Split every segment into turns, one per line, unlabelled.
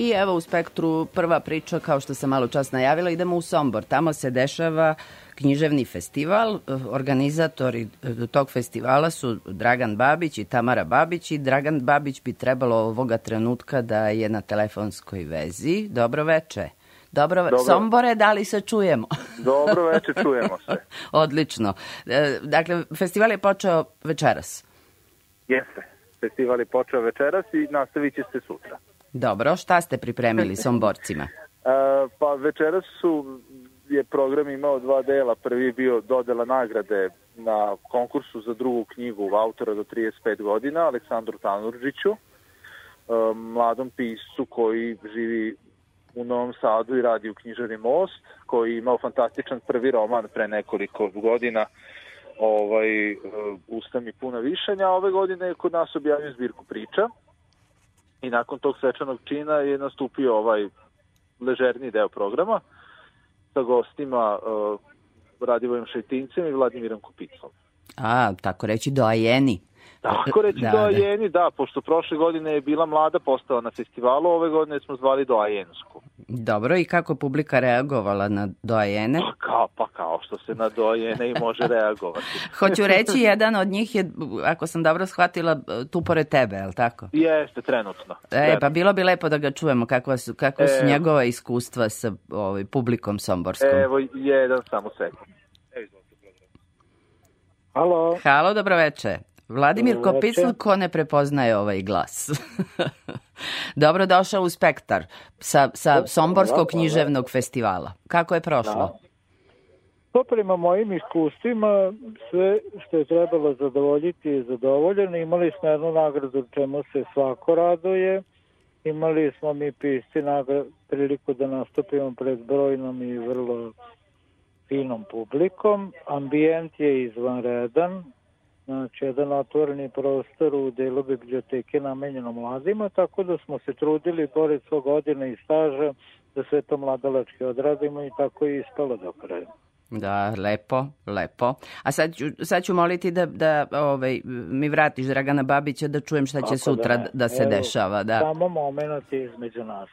I evo u spektru prva priča, kao što sam malo čas najavila, idemo u Sombor. Tamo se dešava književni festival. Organizatori tog festivala su Dragan Babić i Tamara Babić i Dragan Babić bi trebalo ovoga trenutka da je na telefonskoj vezi. Dobro veče. Dobro, Dobro. Sombore, da li se čujemo?
Dobro veče, čujemo se.
Odlično. E, dakle, festival je počeo večeras.
Jeste. Festival je počeo večeras i nastavit će se sutra.
Dobro, šta ste pripremili Somborcima?
Uh, pa večeras su je program imao dva dela. Prvi je bio dodela nagrade na konkursu za drugu knjigu autora do 35 godina, Aleksandru Tanurđiću, mladom piscu koji živi u Novom Sadu i radi u knjižari Most, koji je imao fantastičan prvi roman pre nekoliko godina ovaj, Usta mi puna višanja, ove godine je kod nas objavio zbirku priča i nakon tog svečanog čina je nastupio ovaj ležerni deo programa sa gostima uh, Radivojem Šetincem i Vladimirom Kupicom.
A, tako reći doajeni.
Tako reći da, doajeni, da. da, pošto prošle godine je bila mlada postava na festivalu, ove godine smo zvali doajensku.
Dobro, i kako publika reagovala na doajene?
Pa kao, pa kao što se na doajene i može reagovati.
Hoću reći, jedan od njih je, ako sam dobro shvatila, tu pored tebe, je li tako?
Jeste, trenutno.
E, trenutno. pa bilo bi lepo da ga čujemo kako su, kako su e, njegova iskustva sa ovaj, publikom somborskom.
Evo, jedan samo sekund. Halo.
Halo, dobro veče. Vladimir Kopicl, ko ne prepoznaje ovaj glas? Dobro došao u Spektar sa, sa Somborskog književnog festivala. Kako je prošlo? Da.
To prema mojim iskustvima sve što je trebalo zadovoljiti je zadovoljeno. Imali smo jednu nagradu čemu se svako raduje. Imali smo mi pisci nagradu, priliku da nastupimo pred brojnom i vrlo finom publikom. Ambijent je izvanredan, znači jedan otvoreni prostor u delu biblioteke namenjeno mladima, tako da smo se trudili pored svog godina i staža da sve to mladalački odradimo i tako je ispalo do kraja.
Da, lepo, lepo. A sad ću, sad ću moliti da, da ovaj, mi vratiš Dragana Babića da čujem šta će Tako sutra da, da se Evo, dešava. Da.
Samo moment između nas.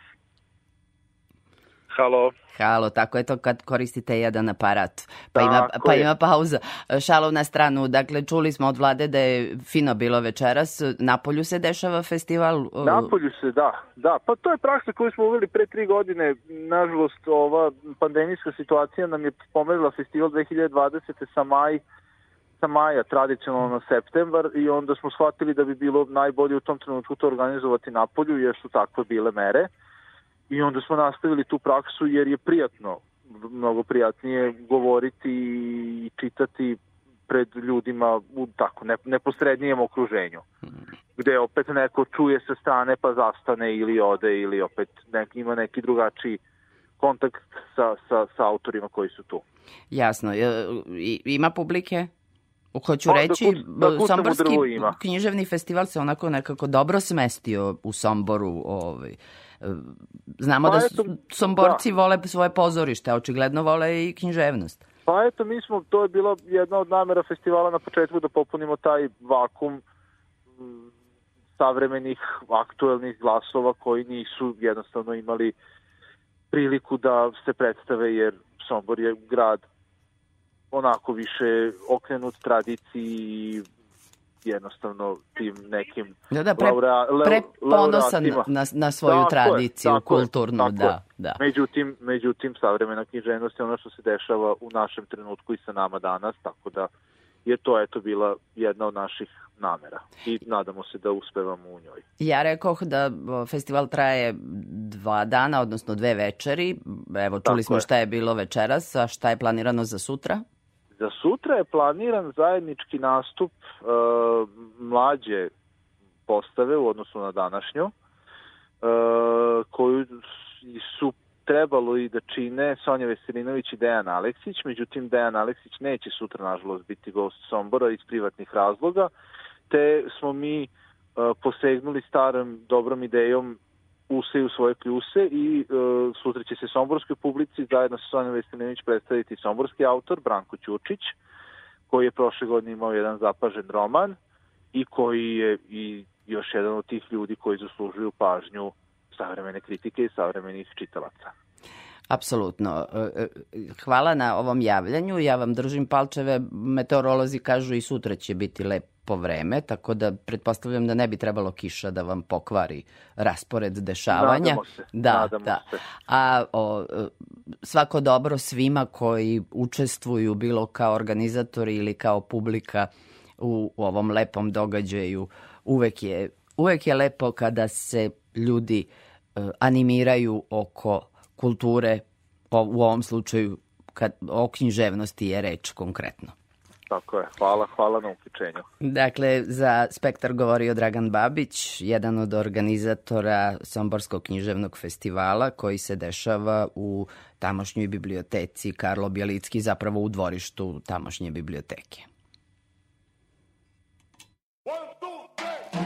Halo.
Halo, tako je to kad koristite jedan aparat. Pa, ima, pa ima pauza. Šalov na stranu, dakle, čuli smo od vlade da je fino bilo večeras. Napolju se dešava festival?
Napolju se, da. da. Pa to je praksa koju smo uveli pre tri godine. Nažalost, ova pandemijska situacija nam je pomerila festival 2020. sa maj sa maja tradicionalno na septembar i onda smo shvatili da bi bilo najbolje u tom trenutku to organizovati napolju jer su takve bile mere. I onda smo nastavili tu praksu jer je prijatno, mnogo prijatnije govoriti i čitati pred ljudima u tako ne, neposrednijem okruženju. Gde opet neko čuje sa strane pa zastane ili ode ili opet nek, ima neki drugačiji kontakt sa, sa, sa autorima koji su tu.
Jasno. Ima publike? Hoću pa, reći, da, da Somborski književni festival se onako nekako dobro smestio u Somboru. Ovaj Znamo pa da eto, Somborci da. vole svoje pozorište, a očigledno vole i književnost.
Pa eto, mi smo, to je bila jedna od namera festivala na početku da popunimo taj vakum savremenih aktuelnih glasova koji nisu jednostavno imali priliku da se predstave jer Sombor je grad onako više okrenut tradiciji jednostavno tim nekim
da, da, pre, pre ponosan na, na svoju tako tradiciju je, kulturnu, tako da, da.
Međutim, međutim, savremena književnost je ono što se dešava u našem trenutku i sa nama danas, tako da je to eto bila jedna od naših namera i nadamo se da uspevamo u njoj.
Ja rekoh da festival traje dva dana, odnosno dve večeri. Evo, čuli Tako smo je. šta je bilo večeras, a šta je planirano za sutra?
Za sutra je planiran zajednički nastup e, mlađe postave u odnosu na današnju, e, koju su trebalo i da čine Sonja Veselinović i Dejan Aleksić, međutim Dejan Aleksić neće sutra nažalost biti gost Sombora iz privatnih razloga, te smo mi e, posegnuli starom dobrom idejom useju svoje kljuse i e, sutra će se somborskoj publici zajedno sa Sonjom Vestelinić predstaviti somborski autor Branko Ćurčić, koji je prošle godine imao jedan zapažen roman i koji je i još jedan od tih ljudi koji zaslužuju pažnju savremene kritike i savremenih čitalaca.
Apsolutno. E, e, hvala na ovom javljanju. Ja vam držim palčeve. Meteorolozi kažu i sutra će biti lepo vreme, tako da pretpostavljam da ne bi trebalo kiša da vam pokvari raspored dešavanja.
Nadamo se.
Da,
nadamo
da.
Se.
A o, e, svako dobro svima koji učestvuju bilo kao organizatori ili kao publika u, u ovom lepom događaju. Uvek je, uvek je lepo kada se ljudi animiraju oko kulture, u ovom slučaju kad, o književnosti je reč konkretno.
Tako je. Hvala, hvala na uključenju.
Dakle, za Spektar govorio Dragan Babić, jedan od organizatora Somborskog književnog festivala koji se dešava u tamošnjoj biblioteci Karlo Bjelicki, zapravo u dvorištu tamošnje biblioteke. One, two, three.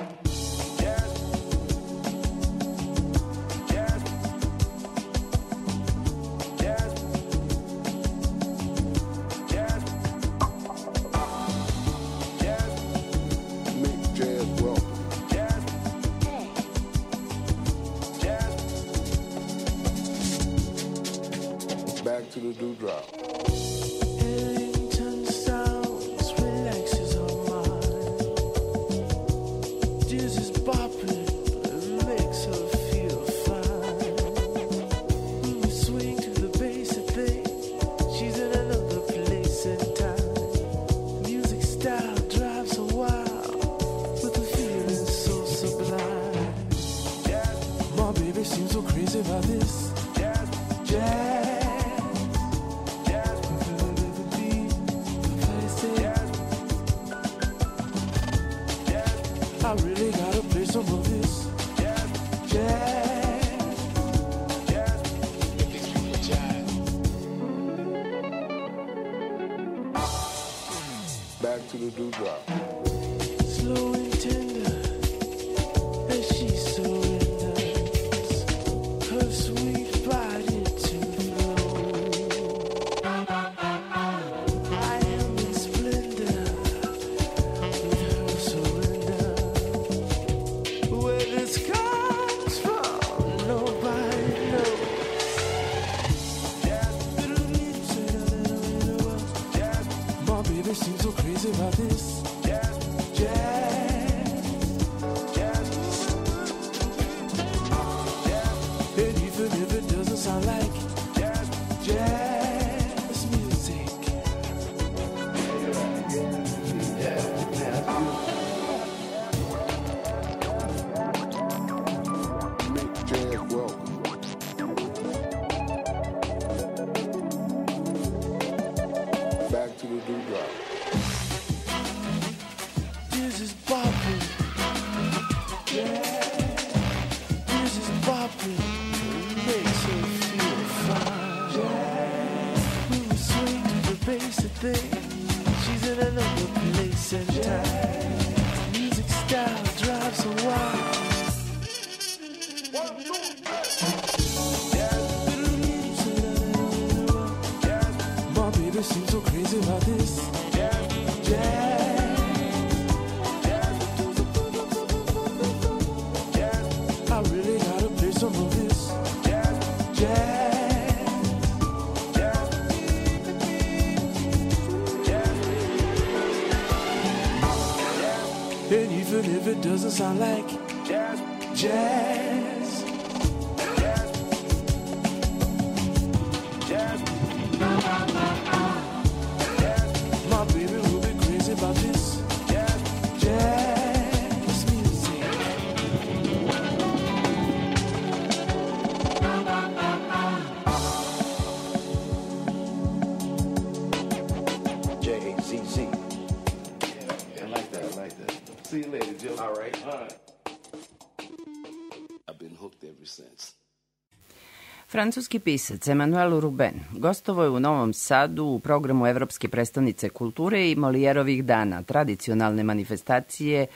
Francuski pisac Emanuel Ruben gostovo je u Novom Sadu u programu Evropske predstavnice kulture i Molijerovih dana, tradicionalne manifestacije,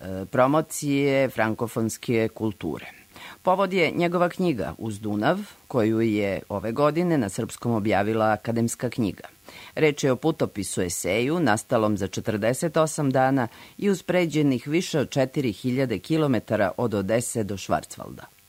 e, promocije frankofonske kulture. Povod je njegova knjiga Uz Dunav, koju je ove godine na srpskom objavila Akademska knjiga. Reč je o putopisu eseju, nastalom za 48 dana i uz pređenih više od 4000 km od Odese do Švarcvalda.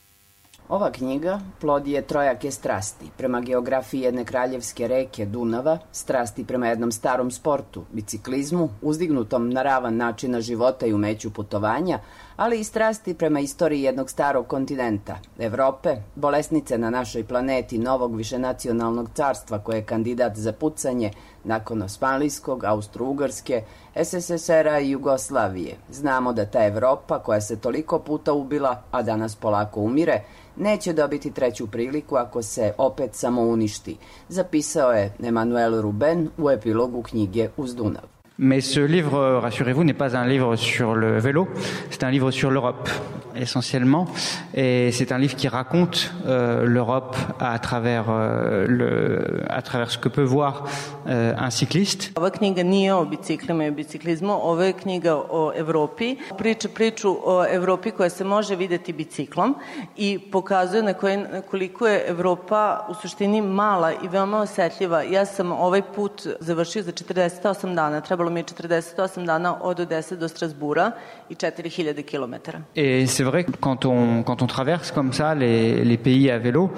Ova knjiga plod je trojake strasti. Prema geografiji jedne kraljevske reke Dunava, strasti prema jednom starom sportu, biciklizmu, uzdignutom na ravan načina života i umeću putovanja, ali i strasti prema istoriji jednog starog kontinenta, Evrope, bolesnice na našoj planeti novog višenacionalnog carstva koje je kandidat za pucanje nakon Osmanlijskog, Austro-Ugarske, SSSR-a i Jugoslavije. Znamo da ta Evropa, koja se toliko puta ubila, a danas polako umire, neće dobiti treću priliku ako se opet samo uništi, zapisao je Emanuel Ruben u epilogu knjige Uz Dunav.
Mais ce livre, rassurez-vous, n'est pas un livre sur le vélo, c'est un livre sur l'Europe essentiellement, et c'est un livre qui raconte euh, l'Europe à travers euh, le, à travers ce que peut voir euh, un cycliste.
Ova knjiga nije o biciklima i biciklizmu, ovo je knjiga o Evropi. Priča priču o Evropi koja se može videti biciklom i pokazuje na koji, koliko je Evropa u suštini mala i veoma osetljiva. Ja sam ovaj put završio za 48 dana. Trebalo mi je 48 dana od Odese do Strasbura i 4000 km.
Et c'est vrai que quand on, quand on traverse comme ça les, les pays à vélo,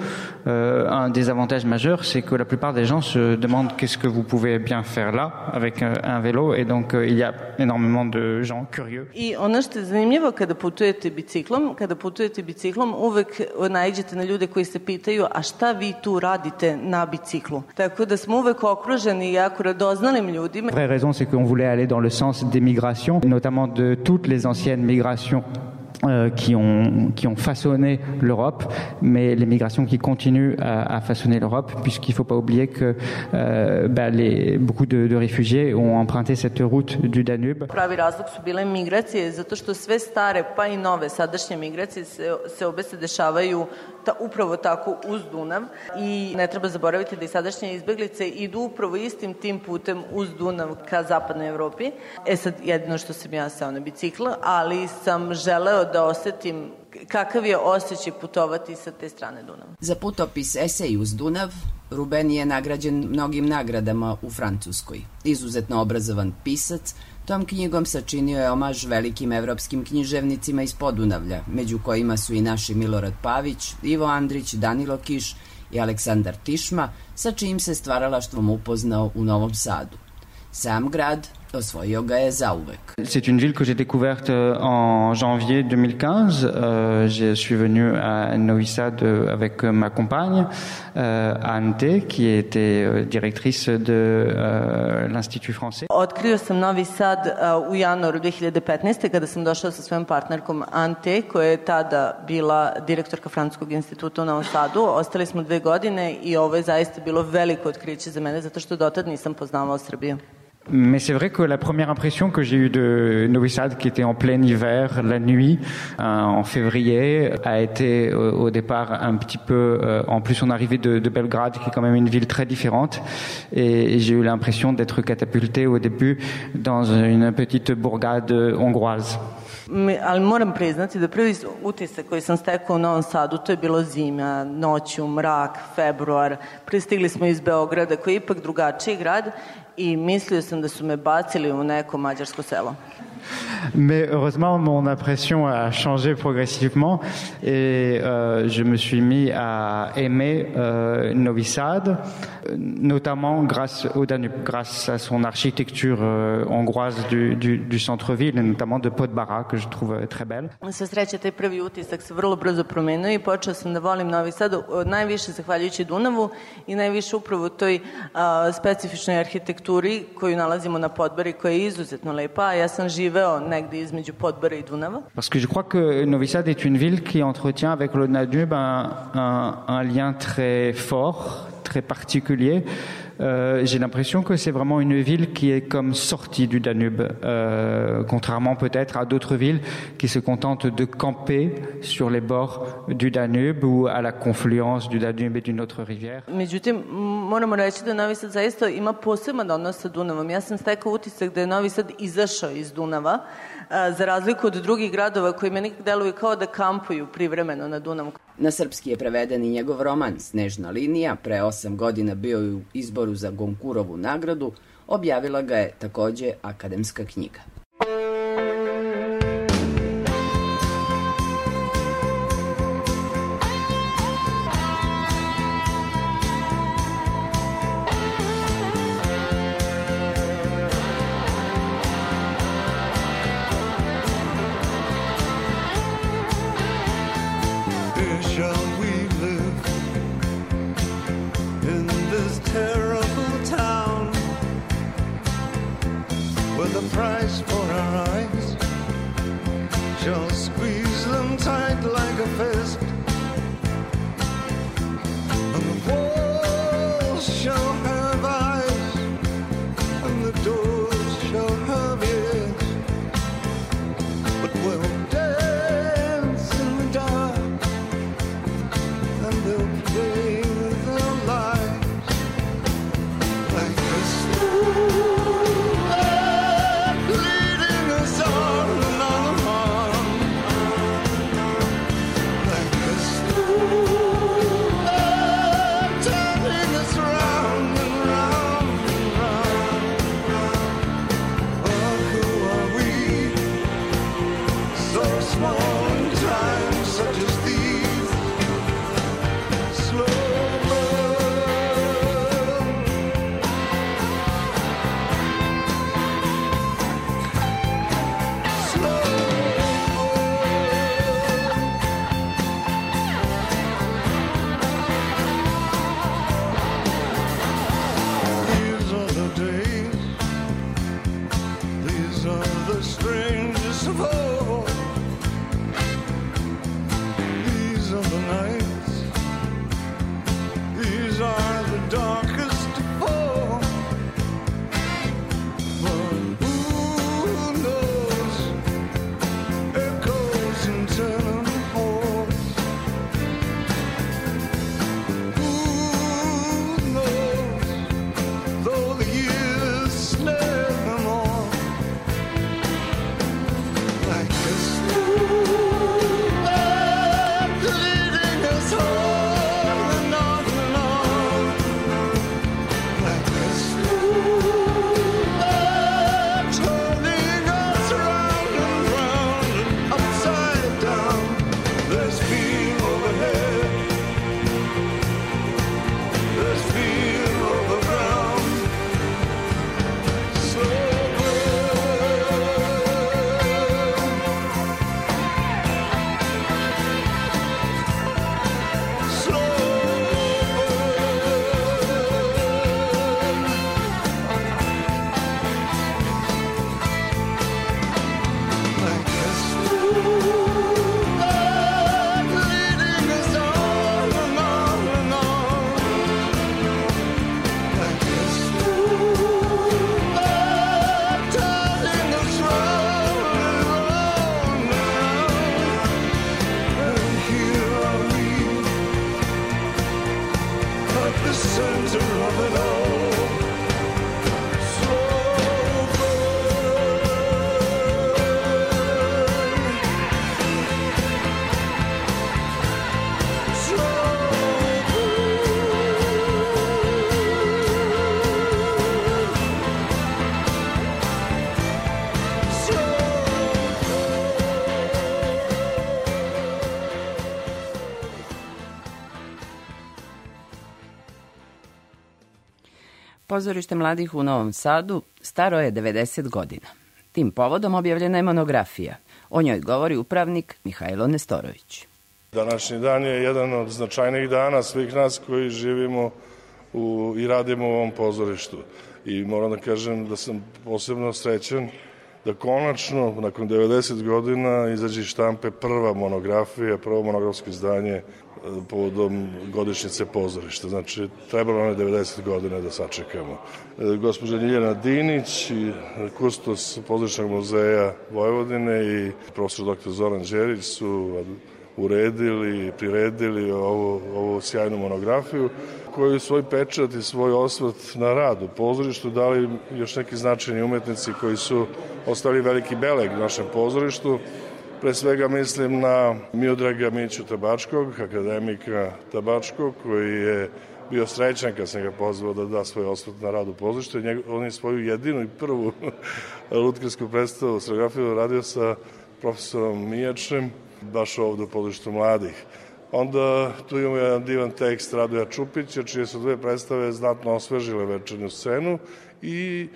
euh, un des avantages majeurs, c'est que la plupart des gens se demandent qu'est-ce que vous pouvez bien faire là avec un, un vélo, et donc euh, il y a énormément de gens curieux.
I ono što je zanimljivo kada putujete biciklom, kada putujete biciklom uvek naiđete na ljude koji se pitaju a šta vi tu radite na biciklu? Tako da smo uvek okruženi jako radoznalim ljudima.
La vraie raison, c'est qu'on voulait aller dans le sens des migrations, notamment de toutes les anciennes migrations euh, qui, ont, qui ont façonné l'Europe, mais les migrations qui continuent à, façonner l'Europe, puisqu'il ne faut pas oublier que euh, bah, beaucoup de, réfugiés ont emprunté cette route du Danube.
Ta, upravo tako uz Dunav i ne treba zaboraviti da i sadašnje izbeglice idu upravo istim tim putem uz Dunav ka zapadnoj Evropi. E sad, jedino što sam ja seo na bicikl, ali sam želeo da osetim kakav je osjećaj putovati sa te strane Dunava.
Za putopis Esej uz Dunav, Ruben je nagrađen mnogim nagradama u Francuskoj. Izuzetno obrazovan pisac, tom knjigom sačinio je omaž velikim evropskim književnicima iz Podunavlja, među kojima su i naši Milorad Pavić, Ivo Andrić, Danilo Kiš i Aleksandar Tišma, sa čijim se stvaralaštvom upoznao u Novom Sadu. Sam grad osvojio ga je zauvek.
C'est une ville que j'ai découverte euh, en janvier 2015. Euh, je suis venu à Novi Sad euh, avec ma compagne, euh, Ante, qui était euh, directrice de euh, l'Institut français.
Otkrio sam Novi Sad uh, u januaru 2015. kada sam došao sa svojom partnerkom Ante, koja je tada bila direktorka Francuskog instituta u Novom Sadu. Ostali smo dve godine i ovo je zaista bilo veliko otkriće za mene, zato što dotad nisam poznavao Srbiju.
Mais c'est vrai que la première impression que j'ai eue de Novi Sad, qui était en plein hiver, la nuit, euh, en février, a été euh, au départ un petit peu... euh, en plus, on arrivait de, de Belgrade, qui est quand même une ville très différente. Et j'ai eu l'impression d'être catapulté au début dans une petite bourgade hongroise.
Mi, ali moram priznati da prvi utisak koji sam stekao u Novom Sadu, to je bilo zima, noću, mrak, februar. Pristigli smo iz Beograda, koji je ipak drugačiji grad i mislio sam da su me bacili u neko mađarsko selo.
Mais heureusement, mon impression a changé progressivement et euh, je me suis mis à aimer euh, Novi Sad, notamment grâce au Danube, grâce à son architecture euh, hongroise du, du, du centre-ville et notamment de Podbara que je trouve euh, très belle.
Sa sreće, taj prvi utisak se vrlo brzo promenio i počeo sam da volim Novi Sad najviše zahvaljujući Dunavu i najviše upravo toj a, specifičnoj arhitekturi koju nalazimo na Podbari koja je izuzetno lepa, a ja sam
Parce que je crois que Novi Sad est une ville qui entretient avec le Danube un lien très fort, très particulier. Euh, J'ai l'impression que c'est vraiment une ville qui est comme sortie du Danube, euh, contrairement peut-être à d'autres villes qui se contentent de camper sur les bords du Danube ou à la confluence du Danube et d'une autre rivière.
Za razliku od drugih gradova koji meni deluju kao da kampuju privremeno na Dunavu.
Na srpski je preveden i njegov roman Snežna linija, pre osam godina bio je u izboru za Gonkurovu nagradu, objavila ga je takođe akademska knjiga. Pozorište mladih u Novom Sadu staro je 90 godina. Tim povodom objavljena je monografija. O njoj govori upravnik Mihajlo Nestorović.
Današnji dan je jedan od značajnijih dana svih nas koji živimo u, i radimo u ovom pozorištu. I moram da kažem da sam posebno srećan da konačno, nakon 90 godina, izađe iz štampe prva monografija, prvo monografsko izdanje povodom godišnjice pozorišta. Znači, trebalo nam je 90 godina da sačekamo. E, Gospođa Ljiljana Dinić kustos pozorišnog muzeja Vojvodine i profesor dr. Zoran Đerić su uredili priredili ovu, ovu sjajnu monografiju koju svoj pečat i svoj osvrt na rad u pozorištu dali još neki značajni umetnici koji su ostali veliki beleg našem pozorištu. Pre svega mislim na Miodraga Miću Tabačkog, akademika Tabačkog, koji je bio srećan kad sam ga pozvao da da svoj osvrt na rad u On je svoju jedinu i prvu lutkarsku predstavu scenografiju radio sa profesorom Mijačem, baš ovde u pozorištu mladih. Onda tu imamo jedan divan tekst Radoja Čupića, čije su dve predstave znatno osvežile večernju scenu i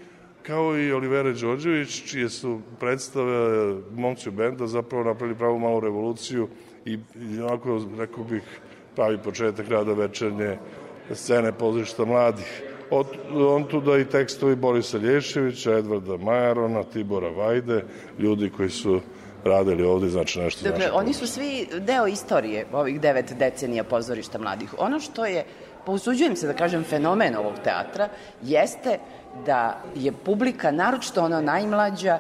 kao i Olivera Đorđević, čije su predstave momci u benda zapravo napravili pravu malu revoluciju i, i onako, rekao bih, pravi početak rada večernje scene pozorišta mladih. Od, on tu da i tekstovi Borisa Lješevića, Edvarda Majarona, Tibora Vajde, ljudi koji su radili ovde, znači nešto
Dakle, oni su svi deo istorije ovih devet decenija pozorišta mladih. Ono što je, pousuđujem se da kažem, fenomen ovog teatra, jeste da je publika, naročito ona najmlađa,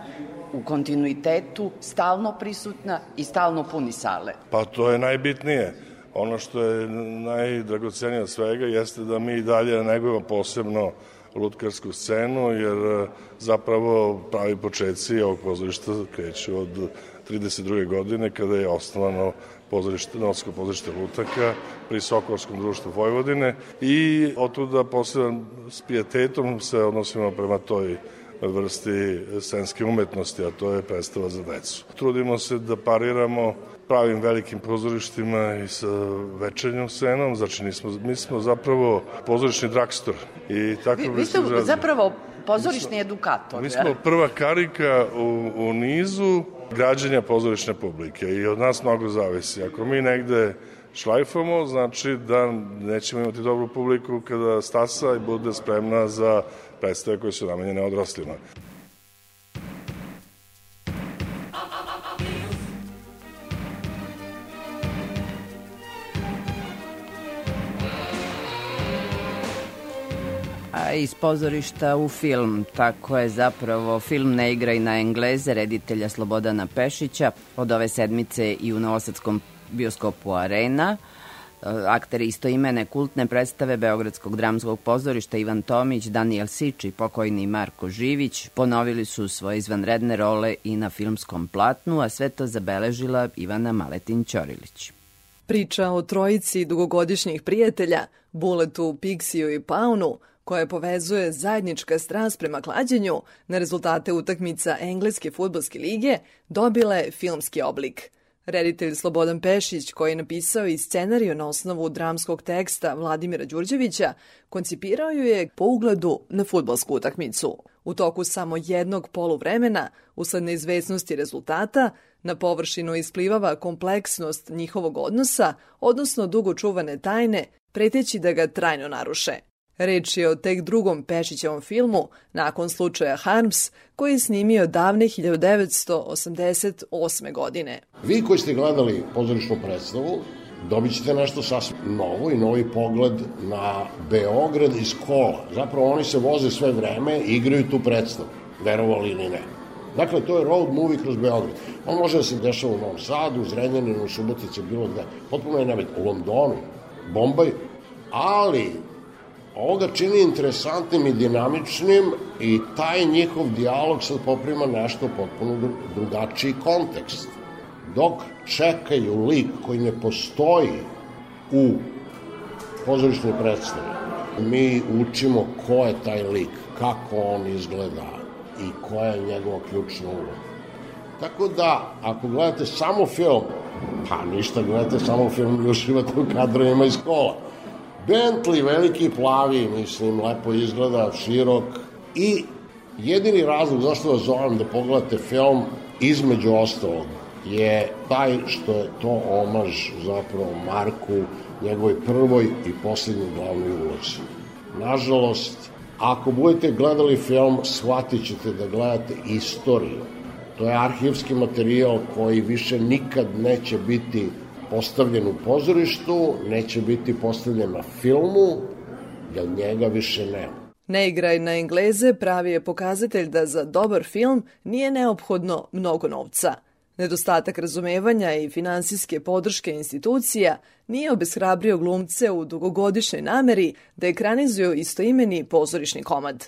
u kontinuitetu, stalno prisutna i stalno puni sale.
Pa to je najbitnije. Ono što je najdragocenije od svega jeste da mi dalje negujemo posebno lutkarsku scenu, jer e, zapravo pravi početci ovog pozorišta kreću od 32. godine kada je osnovano pozorište, Novsko pozorište Lutaka pri Sokolskom društvu Vojvodine i otuda poseban s pijetetom se odnosimo prema toj vrsti scenske umetnosti, a to je predstava za decu. Trudimo se da pariramo pravim velikim pozorištima i sa večernjom scenom, znači nismo, mi smo zapravo pozorišni drakstor. I tako
Vi, vi ste zapravo pozorišni edukator.
Mi smo prva karika u, u nizu građanja pozorišne publike i od nas mnogo zavisi. Ako mi negde šlajfamo, znači da nećemo imati dobru publiku kada stasa i bude spremna za predstave koje su namenjene odraslima.
Iz pozorišta u film, tako je zapravo film Ne igraj na Engleze, reditelja Slobodana Pešića, od ove sedmice i u Novosadskom bioskopu Arena. E, Akteri istoimene kultne predstave Beogradskog dramskog pozorišta Ivan Tomić, Daniel Sič i pokojni Marko Živić ponovili su svoje izvanredne role i na filmskom platnu, a sve to zabeležila Ivana Maletin Ćorilić.
Priča o trojici dugogodišnjih prijatelja, Buletu, Piksiju i Paunu, koja povezuje zajednička strast prema klađenju na rezultate utakmica Engleske futbolske lige, dobila je filmski oblik. Reditelj Slobodan Pešić, koji je napisao i scenariju na osnovu dramskog teksta Vladimira Đurđevića, koncipirao ju je po ugledu na futbolsku utakmicu. U toku samo jednog poluvremena, usled neizvesnosti rezultata, na površinu isplivava kompleksnost njihovog odnosa, odnosno dugo čuvane tajne, preteći da ga trajno naruše. Reč je o tek drugom Pešićevom filmu, nakon slučaja Harms, koji je snimio davne 1988. godine.
Vi koji ste gledali pozorišnu predstavu, dobit ćete nešto sasvim novo i novi pogled na Beograd iz kola. Zapravo oni se voze sve vreme i igraju tu predstavu, verovali ili ne. Dakle, to je road movie kroz Beograd. On može da se dešava u Novom Sadu, u Zrenjaninu, u Subotici, bilo gde. Potpuno je nebit. U Londonu, Bombaj, ali ovo ga čini interesantnim i dinamičnim i taj njihov dijalog sad poprima nešto potpuno dru- drugačiji kontekst. Dok čekaju lik koji ne postoji u pozorišnoj predstavi, mi učimo ko je taj lik, kako on izgleda i koja je njegova ključna uloga. Tako da, ako gledate samo film, pa ništa, gledate samo film i uživate u kadrovima iz kola. Bentley, veliki plavi, mislim, lepo izgleda, širok i jedini razlog zašto vas zovem da pogledate film, između ostalog, je taj što je to omaž zapravo Marku, njegovoj prvoj i poslednjoj glavnoj ulozi. Nažalost, ako budete gledali film, shvatit ćete da gledate istoriju. To je arhivski materijal koji više nikad neće biti postavljen u pozorištu, neće biti postavljen na filmu, jer njega više nema.
Ne igraj na Engleze pravi je pokazatelj da za dobar film nije neophodno mnogo novca. Nedostatak razumevanja i finansijske podrške institucija nije obeshrabrio glumce u dugogodišnjoj nameri da ekranizuju istoimeni pozorišni komad.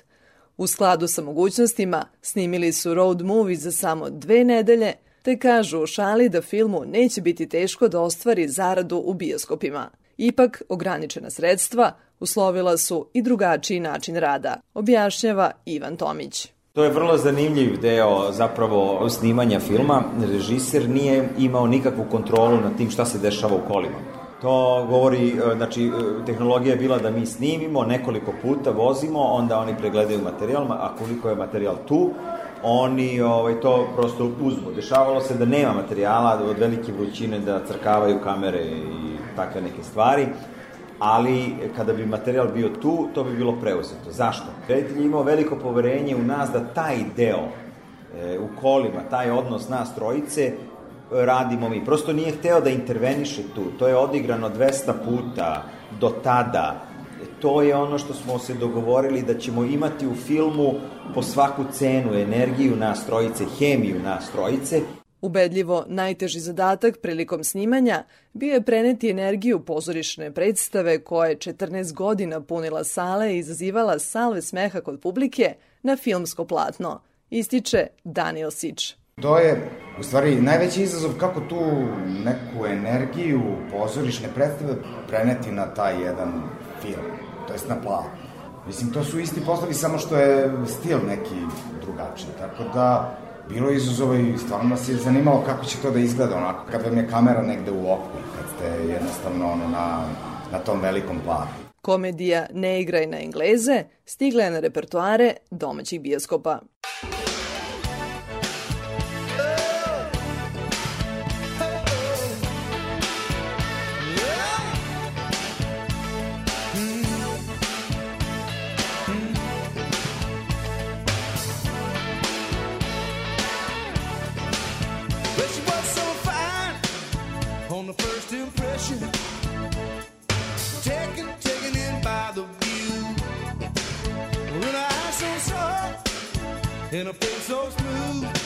U skladu sa mogućnostima snimili su road movie za samo dve nedelje, te kažu u šali da filmu neće biti teško da ostvari zaradu u bioskopima. Ipak, ograničena sredstva uslovila su i drugačiji način rada, objašnjava Ivan Tomić.
To je vrlo zanimljiv deo zapravo snimanja filma. Režiser nije imao nikakvu kontrolu nad tim šta se dešava u kolima. To govori, e, znači, e, tehnologija je bila da mi snimimo, nekoliko puta vozimo, onda oni pregledaju materijal, a koliko je materijal tu, oni ovaj, to prosto uzmu. Dešavalo se da nema materijala od velike vrućine da crkavaju kamere i takve neke stvari. ali kada bi materijal bio tu, to bi bilo preuzeto. Zašto? Reditelj je imao veliko poverenje u nas da taj deo e, u kolima, taj odnos nas trojice, radimo mi. Prosto nije hteo da interveniše tu. To je odigrano 200 puta do tada. To je ono što smo se dogovorili da ćemo imati u filmu po svaku cenu energiju nas trojice, hemiju nas trojice
Ubedljivo najteži zadatak prilikom snimanja bio je preneti energiju pozorišne predstave koja je 14 godina punila sale i izazivala salve smeha kod publike na filmsko platno, ističe Daniel Sič.
To je, u stvari, najveći izazov kako tu neku energiju pozorišne predstave preneti na taj jedan film, to jest na platno. Mislim, to su isti poslovi, samo što je stil neki drugačiji, tako da bilo je izazova i stvarno nas je zanimalo kako će to da izgleda onako, kad vam je kamera negde u oku kad ste jednostavno ono, na, na tom velikom platnu.
Komedija Ne igraj na Engleze stigla je na repertoare domaćih bioskopa.
So smooth.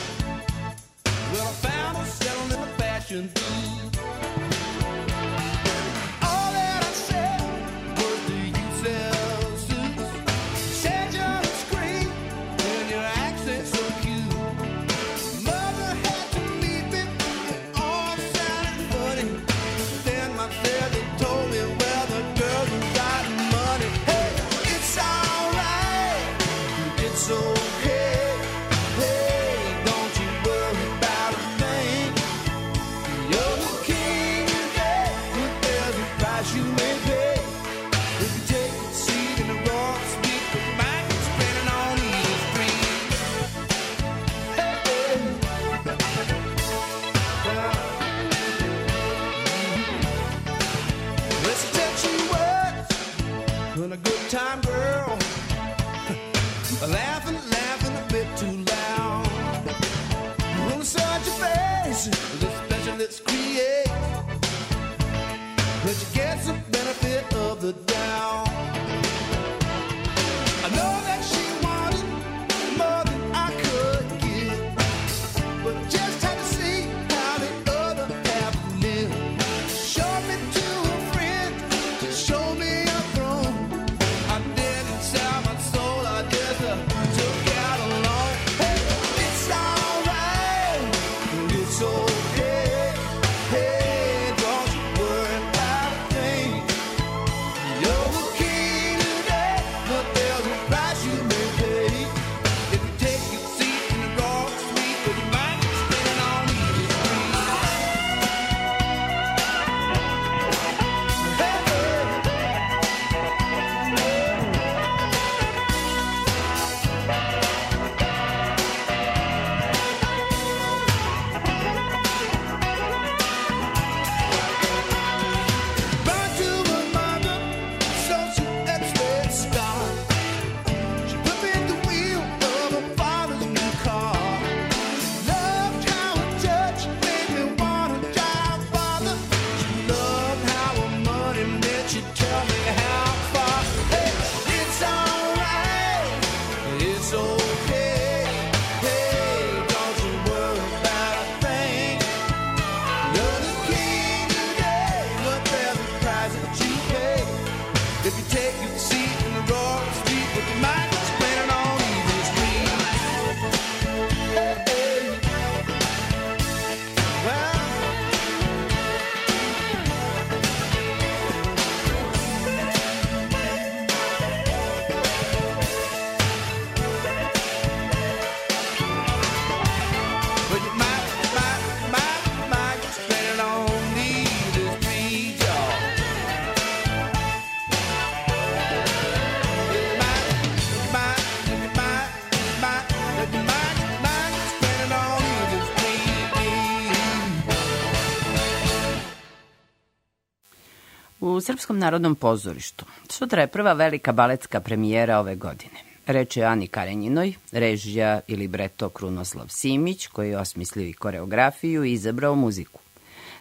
Srpskom narodnom pozorištu sutra je prva velika baletska premijera ove godine. Reč je Ani Karenjinoj, režija i libreto Krunoslav Simić, koji je osmislio i koreografiju i izabrao muziku.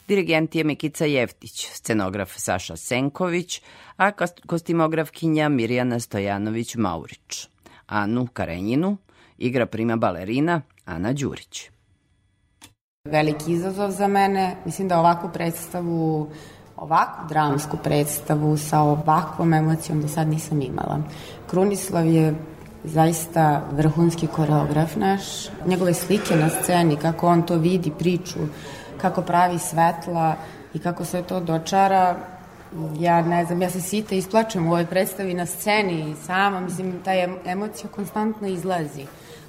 Dirigent je Mikica Jeftić, scenograf Saša Senković, a kostimografkinja Mirjana Stojanović-Maurić. Anu Karenjinu igra prima balerina Ana Đurić.
Veliki izazov za mene, mislim da ovakvu predstavu ovakvu dramsku predstavu sa ovakvom emocijom do sad nisam imala. Krunislav je zaista vrhunski koreograf naš. Njegove slike na sceni, kako on to vidi, priču, kako pravi svetla i kako se to dočara, ja ne znam, ja se sita isplačem u ovoj predstavi na sceni i sama, mislim, ta emocija konstantno izlazi.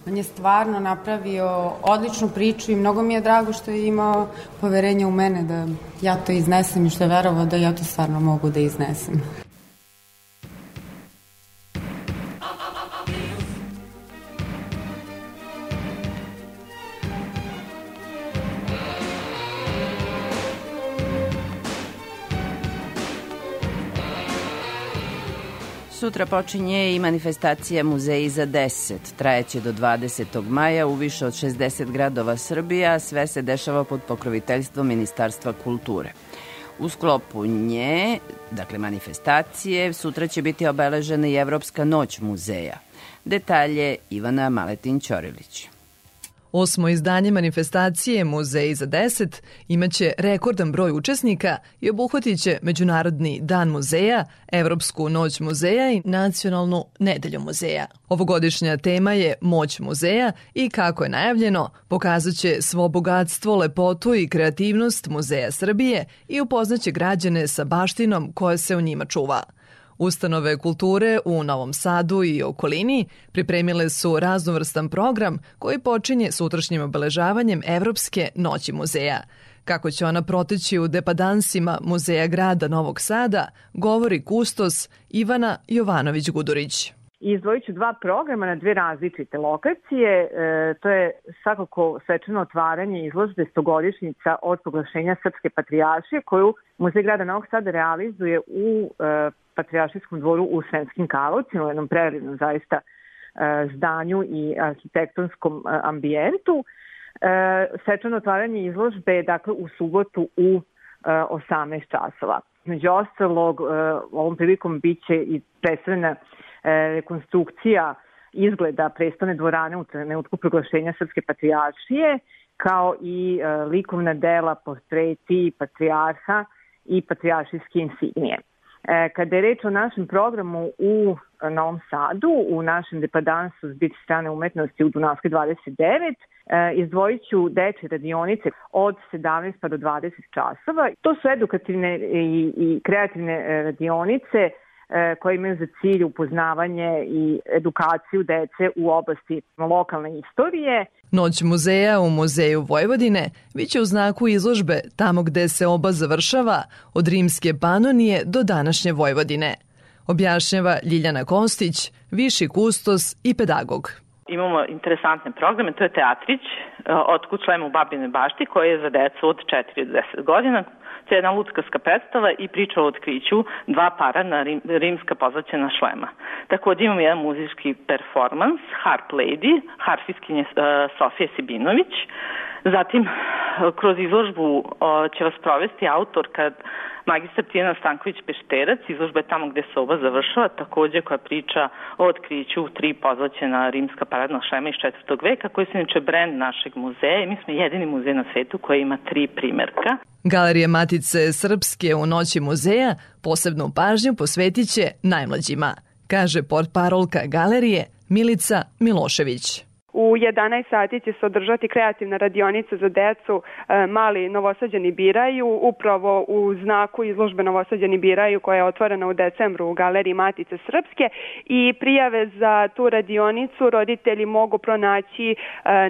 On je stvarno napravio odličnu priču i mnogo mi je drago što je imao poverenje u mene da ja to iznesem i što je verovao da ja to stvarno mogu da iznesem.
Sutra počinje i manifestacija Muzeji za 10. Trajeće do 20. maja u više od 60 gradova Srbija, sve se dešava pod pokroviteljstvom Ministarstva kulture. U sklopu nje, dakle manifestacije, sutra će biti obeležena i Evropska noć muzeja. Detalje Ivana Maletin-Ćorilić.
Osmo izdanje manifestacije Muzej za 10 imaće rekordan broj učesnika i obuhvatit će Međunarodni dan muzeja, Evropsku noć muzeja i Nacionalnu nedelju muzeja. Ovogodišnja tema je Moć muzeja i kako je najavljeno, pokazat će svo bogatstvo, lepotu i kreativnost Muzeja Srbije i upoznaće građane sa baštinom koja se u njima čuva. Ustanove kulture u Novom Sadu i okolini pripremile su raznovrstan program koji počinje sutrašnjim obeležavanjem Evropske noći muzeja. Kako će ona proteći u depadansima Muzeja grada Novog Sada, govori kustos Ivana Jovanović-Gudurić.
Izdvojit ću dva programa na dve različite lokacije. E, to je svakako svečano otvaranje izložbe stogodišnjica od proglašenja Srpske patrijaršije koju Muzej grada Novog Sada realizuje u e, Patrijaršijskom dvoru u Sremskim Karlovcima, u jednom prelivnom zaista e, zdanju i arhitektonskom e, ambijentu. E, svečano otvaranje izložbe je dakle u subotu u 18 časova. Među ostalog, ovom prilikom biće i predstavljena rekonstrukcija izgleda prestane dvorane u trenutku proglašenja Srpske patrijaršije, kao i likovna dela, portreti patrijarha i patrijaršijske insignije. E, kada je reč o našem programu u Novom Sadu, u našem depadansu zbit strane umetnosti u Dunavskoj 29, e, izdvojit ću deče radionice od 17 pa do 20 časova. To su edukativne i, i kreativne e, radionice koje imaju za cilj upoznavanje i edukaciju dece u oblasti lokalne istorije.
Noć muzeja u Muzeju Vojvodine biće u znaku izložbe tamo gde se oba završava od rimske Panonije do današnje Vojvodine. Objašnjava Ljiljana Kostić, viši kustos i pedagog.
Imamo interesantne programe, to je teatrić e, od kućlema u Babine bašti koji je za decu od 4 do 10 godina jedna luckarska predstava i priča o otkriću dva para na rim, rimska pozlaćena šlema. Takođe imamo jedan muzički performans, Harp Lady, harfiskinje uh, Sofije Sibinović. Zatim, kroz izložbu će vas provesti autor kad magistar Tijena Stanković-Pešterac, izložba je tamo gde se oba završava, takođe koja priča o otkriću tri pozlaćena rimska paradna šlema iz četvrtog veka, koji su inače brend našeg muzeja i mi smo jedini muzej na svetu koji ima tri primerka.
Galerija Matice Srpske u noći muzeja posebnu pažnju posvetit će najmlađima, kaže portparolka galerije Milica Milošević.
U 11 sati će se održati kreativna radionica za decu e, Mali Novosađani biraju, upravo u znaku izložbe Novosađani biraju koja je otvorena u decembru u Galeriji Matice Srpske i prijave za tu radionicu roditelji mogu pronaći e,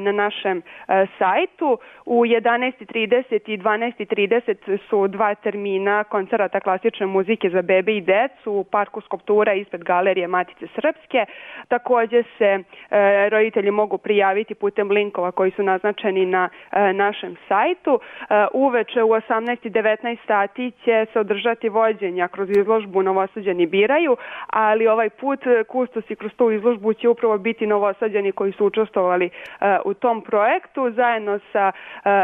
na našem e, sajtu. U 11.30 i 12.30 su dva termina koncerata klasične muzike za bebe i decu u parku skulptura ispred Galerije Matice Srpske. Takođe se roditelji mogu mogu prijaviti putem linkova koji su naznačeni na e, našem sajtu. E, uveče u 18 i 19 sati će se održati vođenja kroz izložbu Novosađani biraju, ali ovaj put e, kustos i kroz tu izložbu će upravo biti Novosađani koji su učestvovali u tom projektu zajedno sa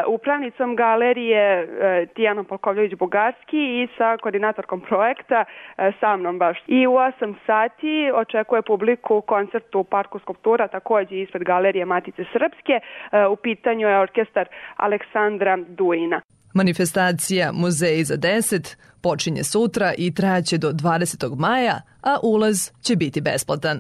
upravnicom galerije Tijanom Polkovljević-Bugarski i sa koordinatorkom projekta sa mnom baš. I u 8 sati očekuje publiku koncert u Parku skulptura, takođe ispred galerije Matice Srpske. E, U pitanju je orkestar Aleksandra Duina.
Manifestacija Muzeji za 10 počinje sutra i trajaće do 20. maja, a ulaz će biti besplatan.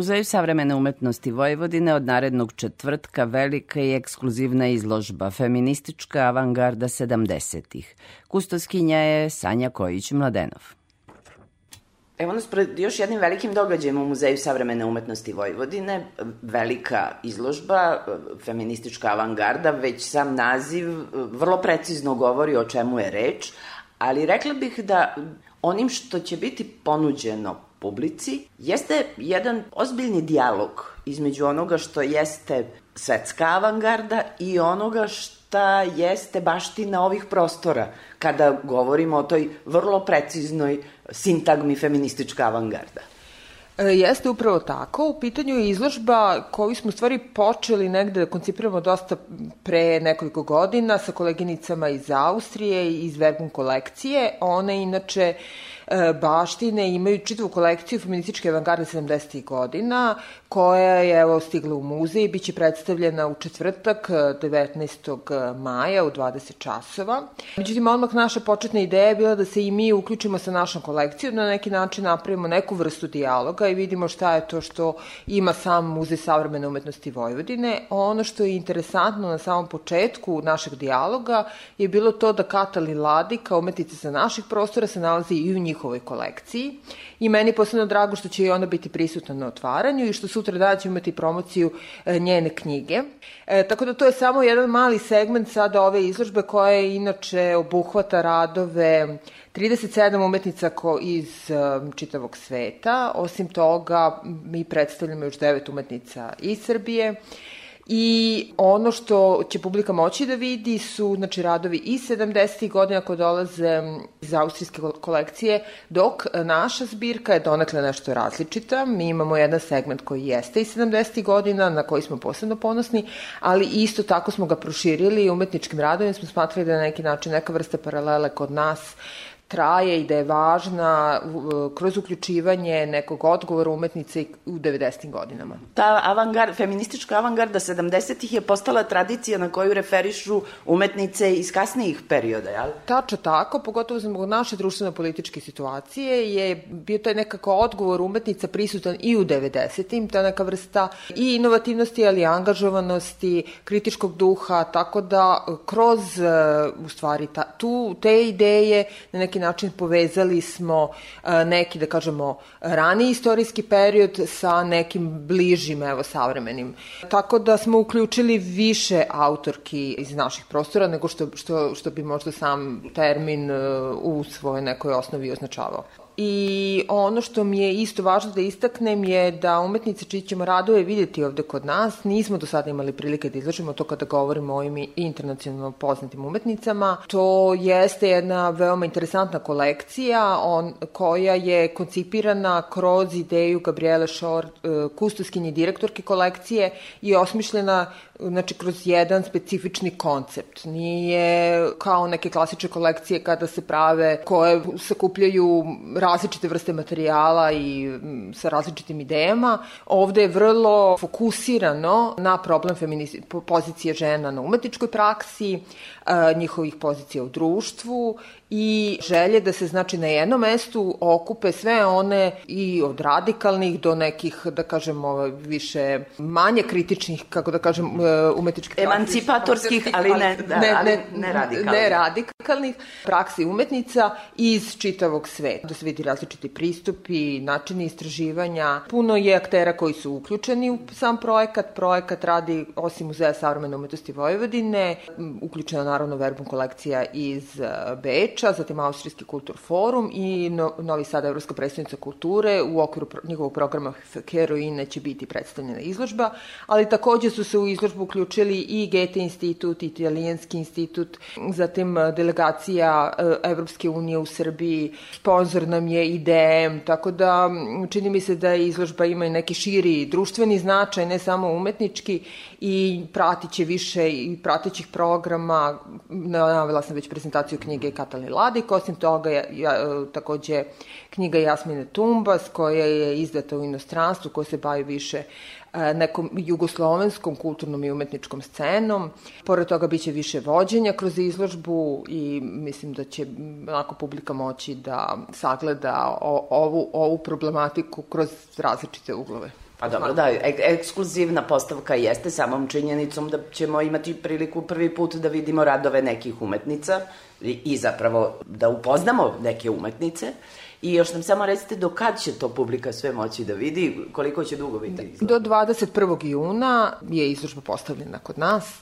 Muzeju savremene umetnosti Vojvodine od narednog četvrtka velika i ekskluzivna izložba Feministička avangarda 70-ih. Kustoskinja je Sanja Kojić-Mladenov.
Evo nas pred još jednim velikim događajem u Muzeju savremene umetnosti Vojvodine. Velika izložba, feministička avangarda, već sam naziv vrlo precizno govori o čemu je reč, ali rekla bih da onim što će biti ponuđeno publici jeste jedan ozbiljni dijalog između onoga što jeste svetska avangarda i onoga šta jeste baština ovih prostora kada govorimo o toj vrlo preciznoj sintagmi feministička avangarda.
E, Jeste upravo tako. U pitanju je izložba koju smo stvari počeli negde da koncipiramo dosta pre nekoliko godina sa koleginicama iz Austrije i iz Verbum kolekcije. One inače e, baštine imaju čitavu kolekciju feminističke avangarde 70. godina, koja je evo stigla u muzej i biće predstavljena u četvrtak 19. maja u 20 časova. Međutim, odmah naša početna ideja je bila da se i mi uključimo sa našom kolekcijom, na neki način napravimo neku vrstu dijaloga i vidimo šta je to što ima sam Muzej savremene umetnosti Vojvodine. Ono što je interesantno na samom početku našeg dijaloga je bilo to da Katali Ladi, kao umetnica sa naših prostora, se nalazi i u njihovoj kolekciji. I meni je posebno drago što će i ona biti prisutna na otvaranju i što sutra da ćemo imati promociju e, njene knjige. E, tako da to je samo jedan mali segment sada ove izložbe koja je inače obuhvata radove 37 umetnica ko iz um, čitavog sveta. Osim toga, mi predstavljamo još devet umetnica iz Srbije. I ono što će publika moći da vidi su znači, radovi iz 70. godina koji dolaze iz austrijske kolekcije, dok naša zbirka je donekle nešto različita. Mi imamo jedan segment koji jeste iz 70. godina, na koji smo posebno ponosni, ali isto tako smo ga proširili i umetničkim radovima smo smatrali da je na neki način neka vrsta paralele kod nas traje i da je važna kroz uključivanje nekog odgovora umetnice u 90. godinama.
Ta avangard, feministička avangarda 70-ih je postala tradicija na koju referišu umetnice iz kasnijih perioda, jel?
Tačno tako, pogotovo zbog naše društveno-političke situacije je bio taj nekako odgovor umetnica prisutan i u 90-im, ta neka vrsta i inovativnosti, ali i angažovanosti, kritičkog duha, tako da kroz uh, u stvari ta, tu, te ideje na neki način povezali smo e, neki, da kažemo, rani istorijski period sa nekim bližim, evo, savremenim. Tako da smo uključili više autorki iz naših prostora nego što, što, što bi možda sam termin e, u svojoj nekoj osnovi označavao. I ono što mi je isto važno da istaknem je da umetnice čiji ćemo radove videti ovde kod nas, nismo do sada imali prilike da izložimo to kada govorimo o ovim internacionalno poznatim umetnicama. To jeste jedna veoma interesantna kolekcija on, koja je koncipirana kroz ideju Gabriele Šor, e, kustoskinje direktorke kolekcije i osmišljena znači kroz jedan specifični koncept. Nije kao neke klasične kolekcije kada se prave koje sakupljaju različite vrste materijala i m, sa različitim idejama. Ovde je vrlo fokusirano na problem pozicije žena na umetničkoj praksi, njihovih pozicija u društvu i želje da se znači na jednom mestu okupe sve one i od radikalnih do nekih da kažemo više manje kritičnih kako da kažem e, umetničkih
emancipatorskih ali ne da, ne, ali ne radikalnih.
ne radikalnih praksi umetnica iz čitavog sveta. Da se vidi različiti pristupi načini istraživanja. Puno je aktera koji su uključeni u sam projekat. Projekat radi osim muzeja savremene umetnosti Vojvodine uključena naravno verbum kolekcija iz e, Beča zatim Austrijski kultur forum i no, Novi Sad Evropska predstavnica kulture. U okviru pro, njegovog programa Heroine će biti predstavljena izložba, ali takođe su se u izložbu uključili i Goethe institut, Italijanski institut, zatim e, delegacija e, Evropske unije u Srbiji, sponsor nam je IDM, tako da čini mi se da izložba ima i neki širi društveni značaj, ne samo umetnički i pratit će više i pratećih programa, navela sam već prezentaciju knjige Katalin Ladik, osim toga ja, ja, takođe knjiga Jasmine Tumbas koja je izdata u inostranstvu, koja se bavi više e, nekom jugoslovenskom kulturnom i umetničkom scenom. Pored toga biće više vođenja kroz izložbu i mislim da će onako publika moći da sagleda ovu, ovu problematiku kroz različite uglove.
Pa dobro, da, ek ekskluzivna postavka jeste samom činjenicom da ćemo imati priliku prvi put da vidimo radove nekih umetnica i, i zapravo da upoznamo neke umetnice. I još nam samo recite do kad će to publika sve moći da vidi, koliko će dugo biti izložba?
Do 21. juna je izložba postavljena kod nas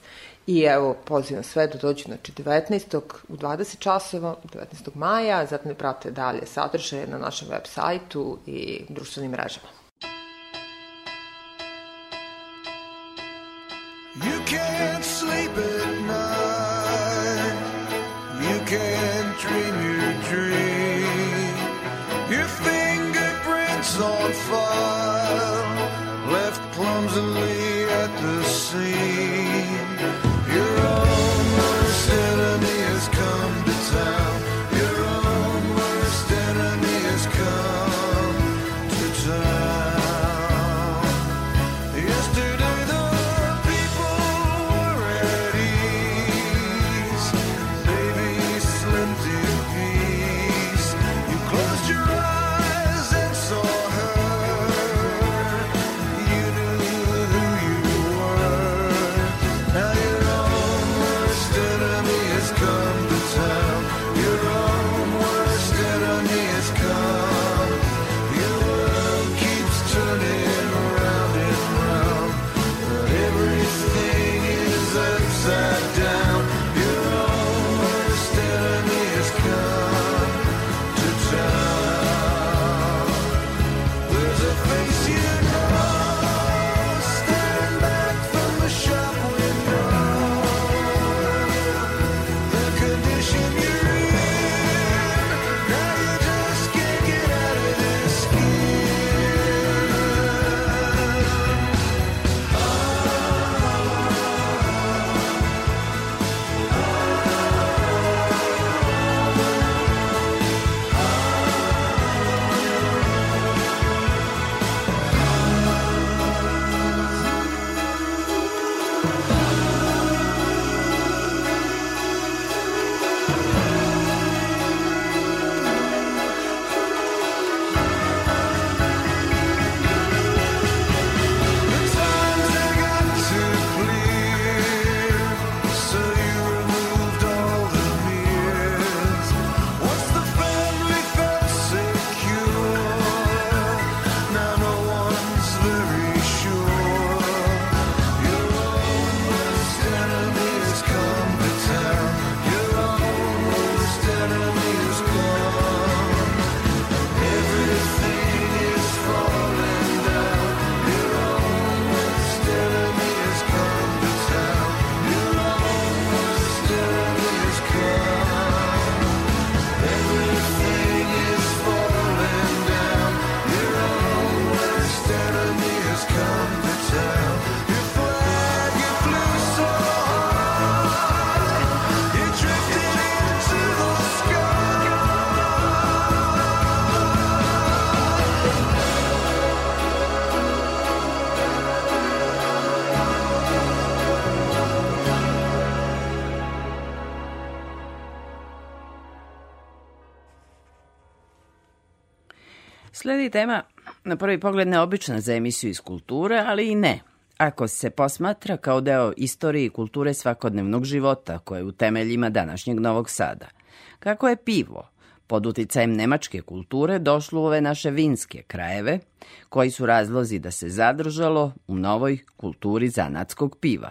i evo pozivam sve da dođu znači 19. u 20 časova 19. maja, zatim prate dalje sadržaje na našem web sajtu i društvenim mrežama.
You can't sleep at night. You can't dream.
Sledi tema na prvi pogled neobična za emisiju iz kulture, ali i ne. Ako se posmatra kao deo istorije i kulture svakodnevnog života koje je u temeljima današnjeg Novog Sada. Kako je pivo pod uticajem nemačke kulture došlo u ove naše vinske krajeve, koji su razlozi da se zadržalo u novoj kulturi zanatskog piva.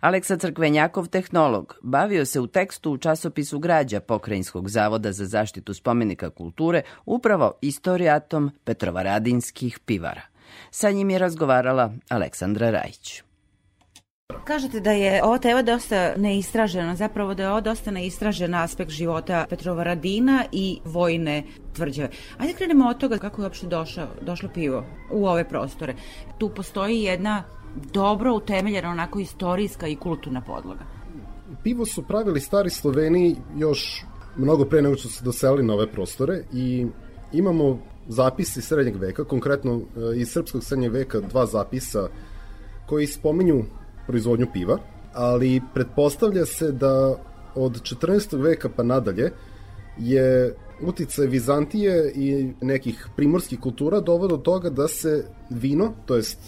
Aleksa Crkvenjakov, tehnolog, bavio se u tekstu u časopisu Građa Pokrajinskog zavoda za zaštitu spomenika kulture upravo istorijatom Petrovaradinskih pivara. Sa njim je razgovarala Aleksandra Rajić.
Kažete da je ova tema dosta neistražena, zapravo da je ovo dosta neistražen aspekt života Petrovaradina i vojne tvrđave. Ajde krenemo od toga kako je uopšte došao, došlo pivo u ove prostore. Tu postoji jedna dobro utemeljena onako istorijska i kulturna podloga.
Pivo su pravili stari Sloveni još mnogo pre nego što se doselili na ove prostore i imamo zapisi srednjeg veka, konkretno e, iz srpskog srednjeg veka dva zapisa koji spominju proizvodnju piva, ali pretpostavlja se da od 14. veka pa nadalje je uticaj Vizantije i nekih primorskih kultura doveo do toga da se vino, to jest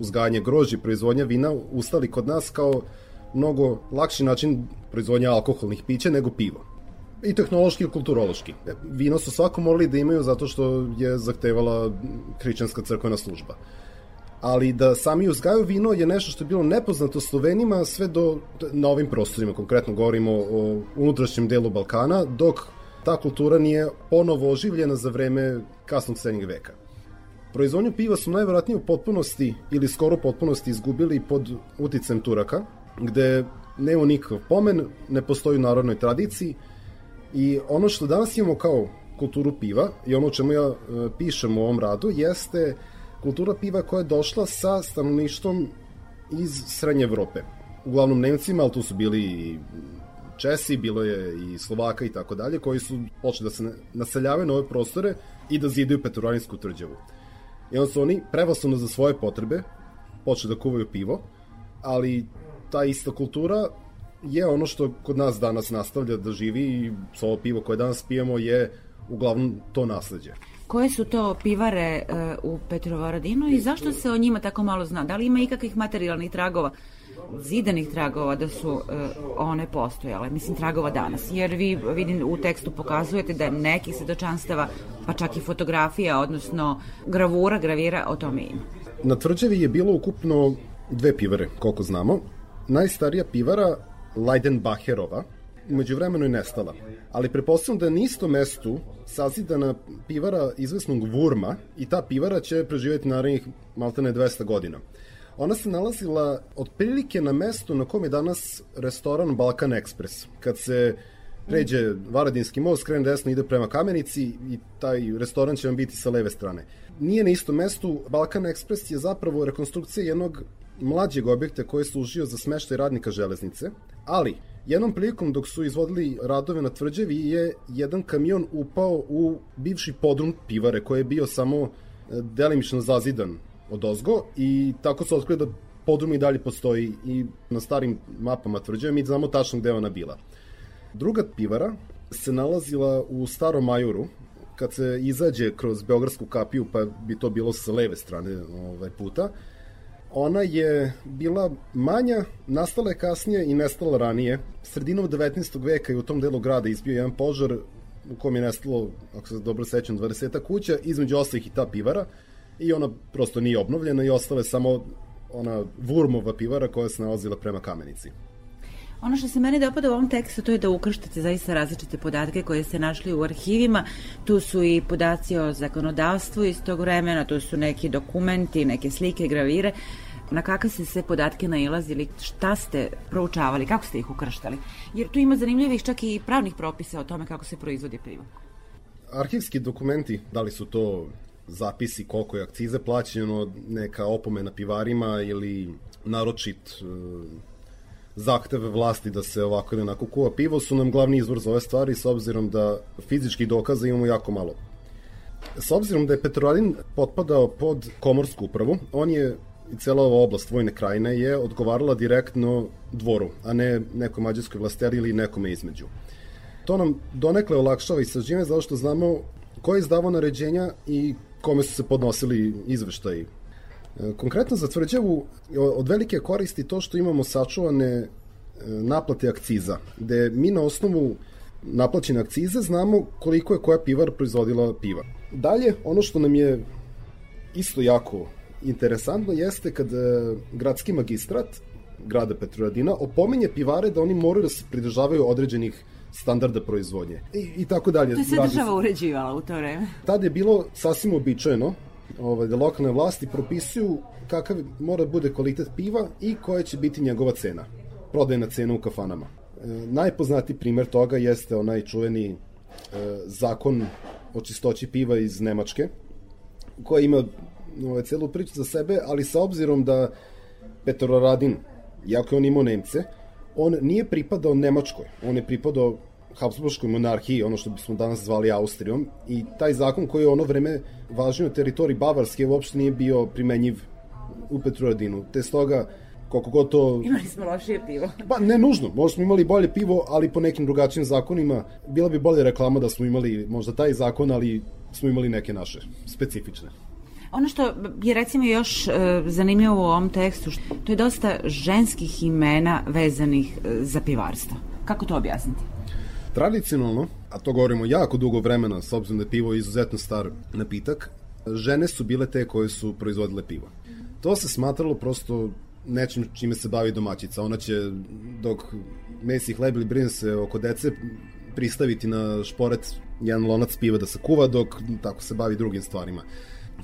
uzgajanje grožđa i proizvodnja vina ustali kod nas kao mnogo lakši način proizvodnja alkoholnih pića nego pivo. I tehnološki i kulturološki. E, Vino su svako morali da imaju zato što je zahtevala hrišćanska crkvena služba. Ali da sami uzgaju vino je nešto što je bilo nepoznato Slovenima sve do, na ovim prostorima, konkretno govorimo o unutrašnjem delu Balkana, dok ta kultura nije ponovo oživljena za vreme kasnog srednjeg veka. Proizvodnju piva su najvjerojatnije u potpunosti ili skoro potpunosti izgubili pod uticem Turaka, gde nema nikakav pomen, ne postoji u narodnoj tradiciji i ono što danas imamo kao kulturu piva i ono čemu ja e, pišem u ovom radu jeste kultura piva koja je došla sa stanovništvom iz Srednje Evrope. Uglavnom Nemcima, ali tu su bili i Česi, bilo je i Slovaka i tako dalje, koji su počeli da se naseljavaju na ove prostore i da zidaju Petroraninsku tvrđavu. I onda su oni prevasno za svoje potrebe počeli da kuvaju pivo, ali ta ista kultura je ono što kod nas danas nastavlja da živi i ovo pivo koje danas pijemo je uglavnom to nasledđe.
Koje su to pivare e, u Petrovaradinu i zašto se o njima tako malo zna? Da li ima ikakvih materijalnih tragova, zidanih tragova da su e, one postojale? Mislim, tragova danas. Jer vi, vidim, u tekstu pokazujete da neki svedočanstava, pa čak i fotografija, odnosno gravura, gravira, o tome ima.
Na tvrđavi je bilo ukupno dve pivare, koliko znamo. Najstarija pivara, Leidenbacherova, umeđu vremenu je nestala. Ali prepostavljam da je na istom mestu sazidana pivara izvesnog Vurma i ta pivara će preživjeti narednih maltene 200 godina. Ona se nalazila otprilike na mestu na kom je danas restoran Balkan Express. Kad se pređe Varadinski most, krene desno, ide prema Kamenici i taj restoran će vam biti sa leve strane. Nije na istom mestu, Balkan Express je zapravo rekonstrukcija jednog mlađeg objekta koji je služio za smeštaj radnika železnice, ali jednom prilikom dok su izvodili radove na tvrđevi je jedan kamion upao u bivši podrum pivare koji je bio samo e, delimično zazidan od ozgo i tako su otkrili da podrum i dalje postoji i na starim mapama tvrđave mi znamo tačno gde ona bila. Druga pivara se nalazila u Starom Majuru, kad se izađe kroz Beogradsku kapiju, pa bi to bilo sa leve strane ovaj puta, ona je bila manja, nastala je kasnije i nestala ranije. Sredinom 19. veka je u tom delu grada izbio jedan požar u kom je nestalo, ako se dobro sećam, 20 kuća, između ostalih i ta pivara i ona prosto nije obnovljena i ostale samo ona Vurmova pivara koja se nalazila prema kamenici.
Ono što se meni dopada u ovom tekstu to je da ukrštate zaista različite podatke koje ste našli u arhivima. Tu su i podaci o zakonodavstvu iz tog vremena, tu su neki dokumenti, neke slike, gravire. Na kakve ste sve podatke nailazili, šta ste proučavali, kako ste ih ukrštali? Jer tu ima zanimljivih čak i pravnih propisa o tome kako se proizvodi pivo.
Arhivski dokumenti, da li su to zapisi koliko je akcize plaćeno, neka opomena pivarima ili naročit e, zahteve vlasti da se ovako ili onako kuva pivo su nam glavni izvor za ove stvari s obzirom da fizičkih dokaza imamo jako malo. S obzirom da je Petrovaradin potpadao pod komorsku upravu, on je i cela ova oblast vojne krajine je odgovarala direktno dvoru, a ne nekoj mađarskoj vlasteri ili nekome između. To nam donekle olakšava istraživanje zato što znamo ko je izdavao naređenja i kome su se podnosili izveštaji E, Konkretno za tvrđavu od velike koristi to što imamo sačuvane e, naplate akciza, gde mi na osnovu naplaćene akcize znamo koliko je koja pivar proizvodila piva. Dalje, ono što nam je isto jako interesantno jeste kad e, gradski magistrat grada Petrovaradina opominje pivare da oni moraju da se pridržavaju određenih standarda proizvodnje i, i tako dalje.
To je sve država uređivala u to vreme.
Tada je bilo sasvim običajeno ovaj, da lokalne vlasti propisuju kakav mora da bude kvalitet piva i koja će biti njegova cena, prodajna cena u kafanama. E, najpoznati primer toga jeste onaj čuveni e, zakon o čistoći piva iz Nemačke, koja ima ovaj, celu priču za sebe, ali sa obzirom da Petrovaradin, iako je on imao Nemce, on nije pripadao Nemačkoj, on je pripadao Habsburgskoj monarhiji, ono što bismo danas zvali Austrijom, i taj zakon koji je ono vreme važio na teritoriji Bavarske uopšte nije bio primenjiv u Petrovaradinu. Te stoga, koliko god to...
Imali smo lošije pivo.
Pa ne nužno, možda smo imali bolje pivo, ali po nekim drugačijim zakonima. Bila bi bolja reklama da smo imali možda taj zakon, ali smo imali neke naše specifične.
Ono što je recimo još e, zanimljivo u ovom tekstu, to je dosta ženskih imena vezanih e, za pivarstvo. Kako to objasniti?
Tradicionalno, a to govorimo jako dugo vremena, s obzirom da je pivo izuzetno star napitak, žene su bile te koje su proizvodile pivo. To se smatralo prosto nečim čime se bavi domaćica. Ona će, dok mesi hleb ili brine se oko dece, pristaviti na šporet jedan lonac piva da se kuva, dok tako se bavi drugim stvarima.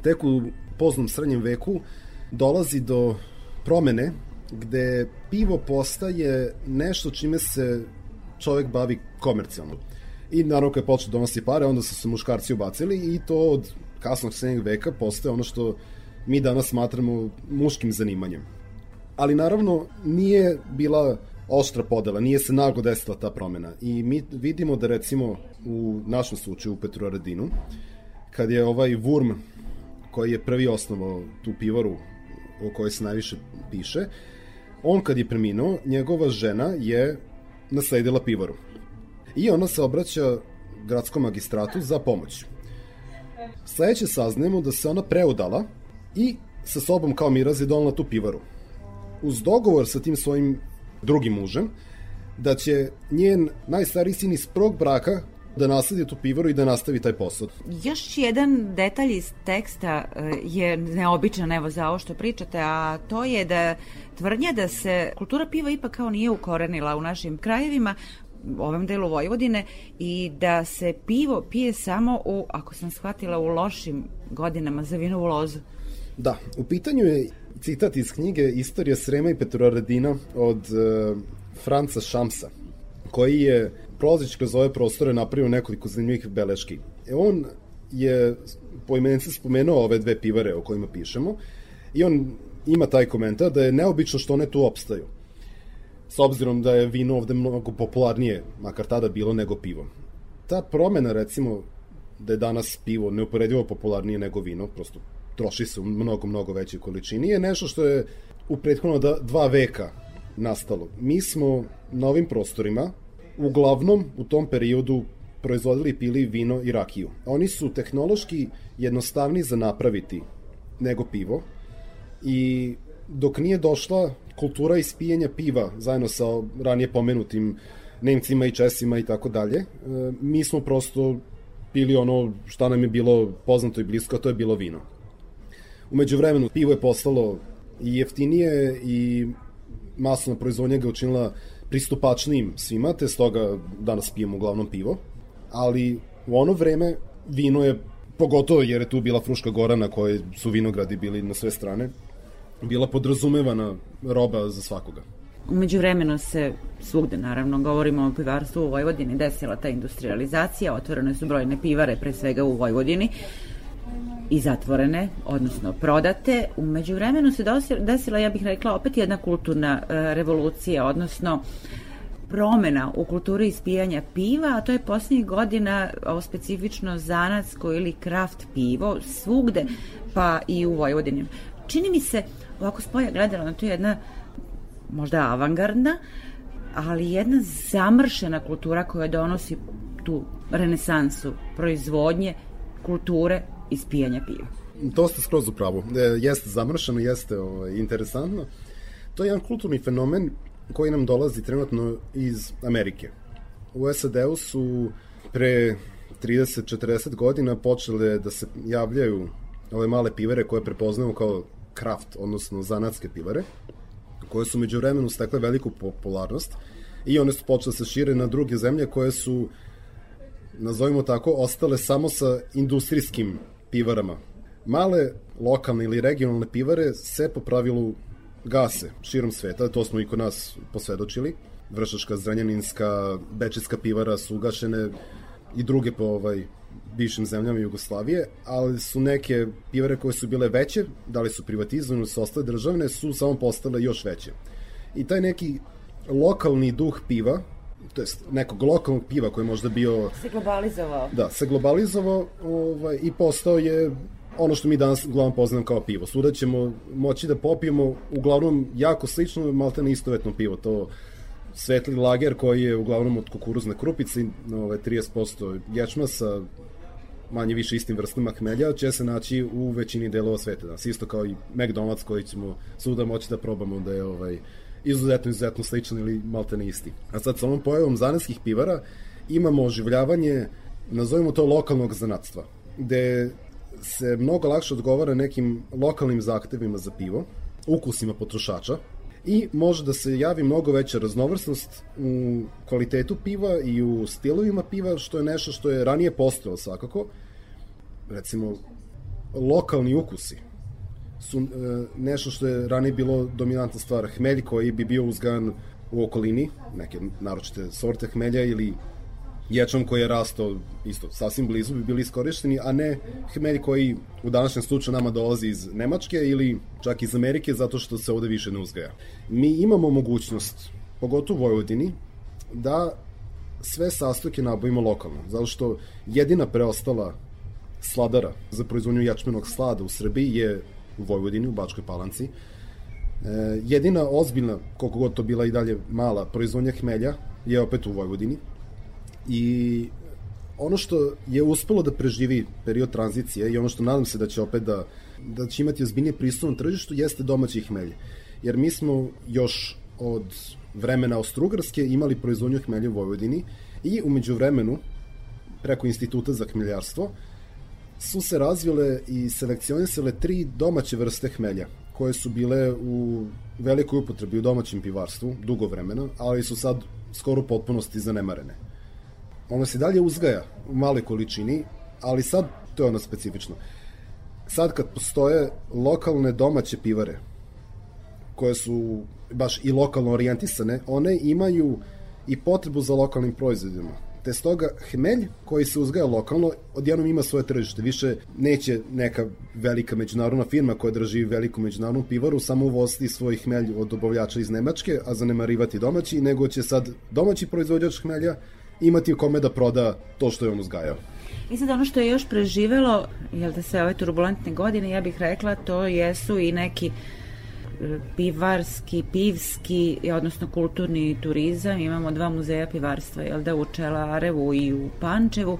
Tek u poznom srednjem veku dolazi do promene gde pivo postaje nešto čime se čovek bavi komercijalno. I naravno kad počeo da donosi pare, onda su se muškarci ubacili i to od kasnog srednjeg veka postaje ono što mi danas smatramo muškim zanimanjem. Ali naravno nije bila oštra podela, nije se nago desila ta promena. I mi vidimo da recimo u našem slučaju u Petrovaradinu, kad je ovaj Wurm, koji je prvi osnovao tu pivaru o kojoj se najviše piše, on kad je preminuo, njegova žena je nasledila pivaru. I ona se obraća gradskom magistratu za pomoć. Sledeće saznajemo da se ona preudala i sa sobom kao miraz je donala tu pivaru. Uz dogovor sa tim svojim drugim mužem, da će njen najstariji sin iz prvog braka da nasledi tu pivaru i da nastavi taj posao.
Još jedan detalj iz teksta e, je neobičan, evo za ovo što pričate, a to je da tvrdnja da se kultura piva ipak kao nije ukorenila u našim krajevima, ovom delu Vojvodine i da se pivo pije samo u, ako sam shvatila, u lošim godinama za vinovu lozu.
Da, u pitanju je citat iz knjige Istorija Srema i Petrovaradina od uh, Franca Šamsa, koji je prolazeći kroz ove prostore napravio nekoliko zanimljivih beleški. E, on je po imenice spomenuo ove dve pivare o kojima pišemo i on ima taj komentar da je neobično što one tu opstaju. S obzirom da je vino ovde mnogo popularnije, makar tada bilo, nego pivo. Ta promena, recimo, da je danas pivo neuporedivo popularnije nego vino, prosto troši se u mnogo, mnogo većoj količini, je nešto što je u prethodno dva veka nastalo. Mi smo na ovim prostorima, uglavnom u tom periodu proizvodili pili vino i rakiju. Oni su tehnološki jednostavni za napraviti nego pivo i dok nije došla kultura ispijenja piva zajedno sa ranije pomenutim Nemcima i Česima i tako dalje, e, mi smo prosto pili ono šta nam je bilo poznato i blisko, to je bilo vino. Umeđu vremenu pivo je postalo i jeftinije i masovna proizvodnja ga učinila pristupačnijim svima, te stoga danas pijemo uglavnom pivo. Ali u ono vreme vino je, pogotovo jer je tu bila Fruška gora na kojoj su vinogradi bili na sve strane, bila podrazumevana roba za svakoga.
Umeđu vremenu se svugde, naravno, govorimo o pivarstvu u Vojvodini, desila ta industrializacija, otvorene su brojne pivare, pre svega u Vojvodini, i zatvorene, odnosno prodate. Umeđu vremenu se desila, ja bih rekla, opet jedna kulturna e, revolucija, odnosno promena u kulturi ispijanja piva, a to je poslednjih godina ovo specifično zanatsko ili kraft pivo svugde, pa i u Vojvodini. Čini mi se, ovako spoja gledala, na to je jedna možda avangardna, ali jedna zamršena kultura koja donosi tu renesansu proizvodnje, kulture, ispijanja piva.
To ste skroz upravo. E, jeste zamršeno, jeste ovaj, interesantno. To je jedan kulturni fenomen koji nam dolazi trenutno iz Amerike. U SAD-u su pre 30-40 godina počele da se javljaju ove male pivare koje prepoznaju kao kraft, odnosno zanatske pivare, koje su među vremenu stekle veliku popularnost i one su počele da se šire na druge zemlje koje su nazovimo tako, ostale samo sa industrijskim pivarama. Male lokalne ili regionalne pivare se po pravilu gase širom sveta, to smo i kod nas posvedočili. Vršačka, Zranjaninska, Bečetska pivara su ugašene i druge po ovaj, bivšim zemljama Jugoslavije, ali su neke pivare koje su bile veće, da li su privatizovane, su ostale državne, su samo postale još veće. I taj neki lokalni duh piva, to jest nekog lokalnog piva koji je možda bio...
Se globalizovao.
Da, se globalizovao ovaj, i postao je ono što mi danas uglavnom poznam kao pivo. Svuda ćemo moći da popijemo uglavnom jako slično, malte na istovetno pivo. To svetli lager koji je uglavnom od kukuruzne krupice, ovaj, 30% ječma sa manje više istim vrstama hmelja, će se naći u većini delova sveta. Da. Isto kao i McDonald's koji ćemo svuda moći da probamo da je ovaj, izuzetno, izuzetno sličan ili malte ne isti. A sad sa ovom pojavom zanetskih pivara imamo oživljavanje, nazovimo to lokalnog zanatstva, gde se mnogo lakše odgovara nekim lokalnim zahtevima za pivo, ukusima potrošača, i može da se javi mnogo veća raznovrsnost u kvalitetu piva i u stilovima piva, što je nešto što je ranije postojalo svakako. Recimo, lokalni ukusi su e, nešto što je ranije bilo dominantna stvar. Hmelj koji bi bio uzgan u okolini, neke naročite sorte hmelja ili ječam koji je rastao isto sasvim blizu bi bili iskorišteni, a ne hmelj koji u današnjem slučaju nama dolazi iz Nemačke ili čak iz Amerike zato što se ovde više ne uzgaja. Mi imamo mogućnost, pogotovo u Vojvodini, da sve sastojke nabavimo lokalno, zato što jedina preostala sladara za proizvodnju jačmenog slada u Srbiji je u Vojvodini, u Bačkoj Palanci. E, jedina ozbiljna, koliko god to bila i dalje mala, proizvodnja hmelja je opet u Vojvodini. I ono što je uspelo da preživi period tranzicije i ono što nadam se da će opet da, da će imati ozbiljnije pristup na tržištu jeste domaći hmelj. Jer mi smo još od vremena Austrugarske imali proizvodnju hmelja u Vojvodini i umeđu vremenu preko instituta za hmeljarstvo su se razvile i selekcionisale tri domaće vrste hmelja koje su bile u velikoj upotrebi u domaćem pivarstvu, dugo vremena, ali su sad skoro potpunosti zanemarene. Ono se dalje uzgaja u maloj količini, ali sad to je ono specifično. Sad kad postoje lokalne domaće pivare, koje su baš i lokalno orijentisane, one imaju i potrebu za lokalnim proizvodima. Te stoga hmelj koji se uzgaja lokalno odjednom ima svoje tržište. Više neće neka velika međunarodna firma koja drži veliku međunarodnu pivaru samo uvoziti svoj hmelj od dobavljača iz Nemačke, a zanemarivati domaći, nego će sad domaći proizvođač hmelja imati kome da proda to što je on uzgajao.
I sad ono što je još preživelo, jel da se ove turbulentne godine, ja bih rekla, to jesu i neki pivarski, pivski, odnosno kulturni turizam. Imamo dva muzeja pivarstva, jel da, u Čelarevu i u Pančevu.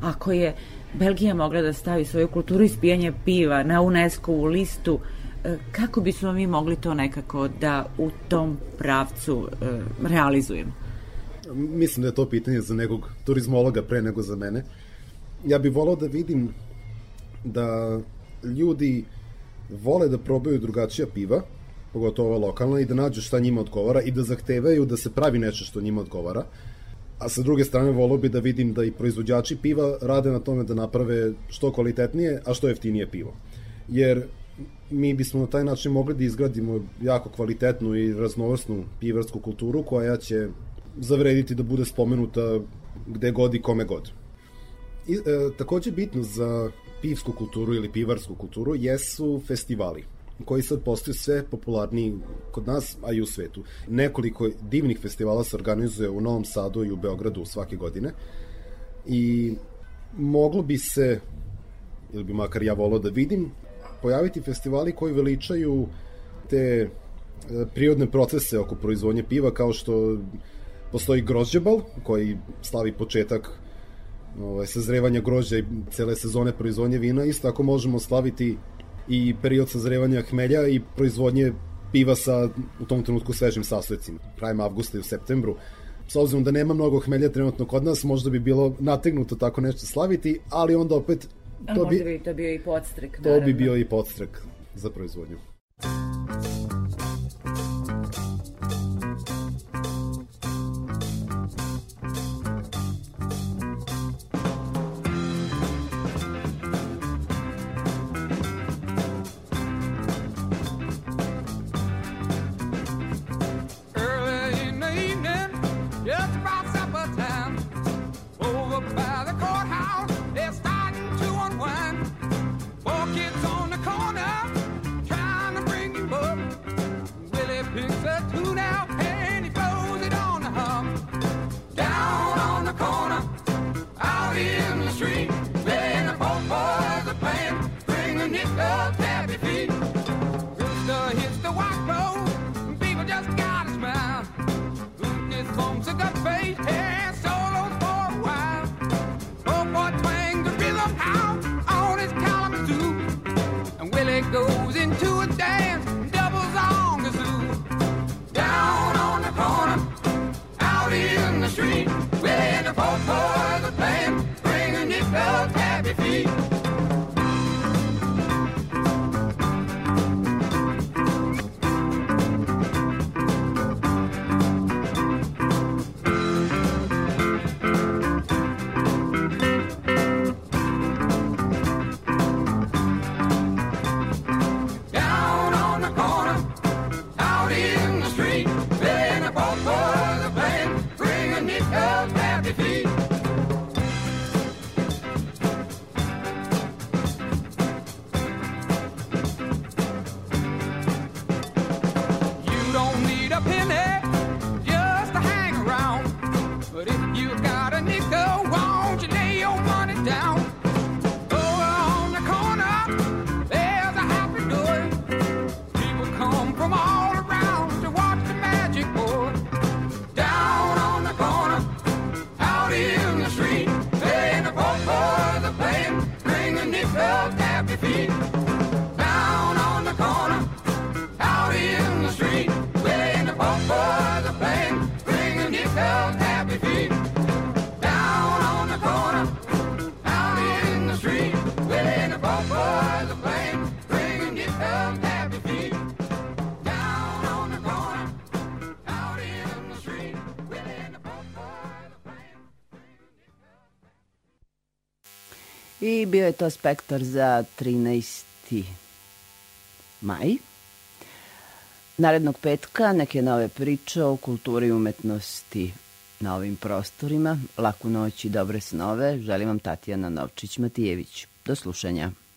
Ako je Belgija mogla da stavi svoju kulturu ispijanja piva na UNESCO-u listu, e, kako bismo mi mogli to nekako da u tom pravcu e, realizujemo?
Mislim da je to pitanje za nekog turizmologa pre nego za mene. Ja bih volao da vidim da ljudi vole da probaju drugačija piva, pogotovo ova lokalna, i da nađu šta njima odgovara i da zahtevaju da se pravi nešto što njima odgovara. A sa druge strane volao bi da vidim da i proizvođači piva rade na tome da naprave što kvalitetnije, a što jeftinije pivo. Jer mi bismo na taj način mogli da izgradimo jako kvalitetnu i raznovrsnu pivarsku kulturu koja će zavrediti da bude spomenuta gde god i kome god. I, e, takođe bitno za pivsku kulturu ili pivarsku kulturu jesu festivali koji sad postaju sve popularniji kod nas, a i u svetu. Nekoliko divnih festivala se organizuje u Novom Sadu i u Beogradu svake godine i moglo bi se, ili bi makar ja volao da vidim, pojaviti festivali koji veličaju te e, prirodne procese oko proizvodnje piva kao što postoji grožđebal koji slavi početak ovaj, sazrevanja grožđa i cele sezone proizvodnje vina, isto tako možemo slaviti i period sazrevanja hmelja i proizvodnje piva sa u tom trenutku svežim sastojcima, krajem avgusta i u septembru. S obzirom da nema mnogo hmelja trenutno kod nas, možda bi bilo nategnuto tako nešto slaviti, ali onda opet
A
to
možda
bi,
bi to bio i podstrek,
to
naravno.
bi bio i podstrek za proizvodnju.
Goes into
je to spektar za 13. maj. Narednog petka neke nove priče o kulturi i umetnosti na ovim prostorima. Laku noć i dobre snove. Želim vam Tatjana Novčić-Matijević. Do slušanja.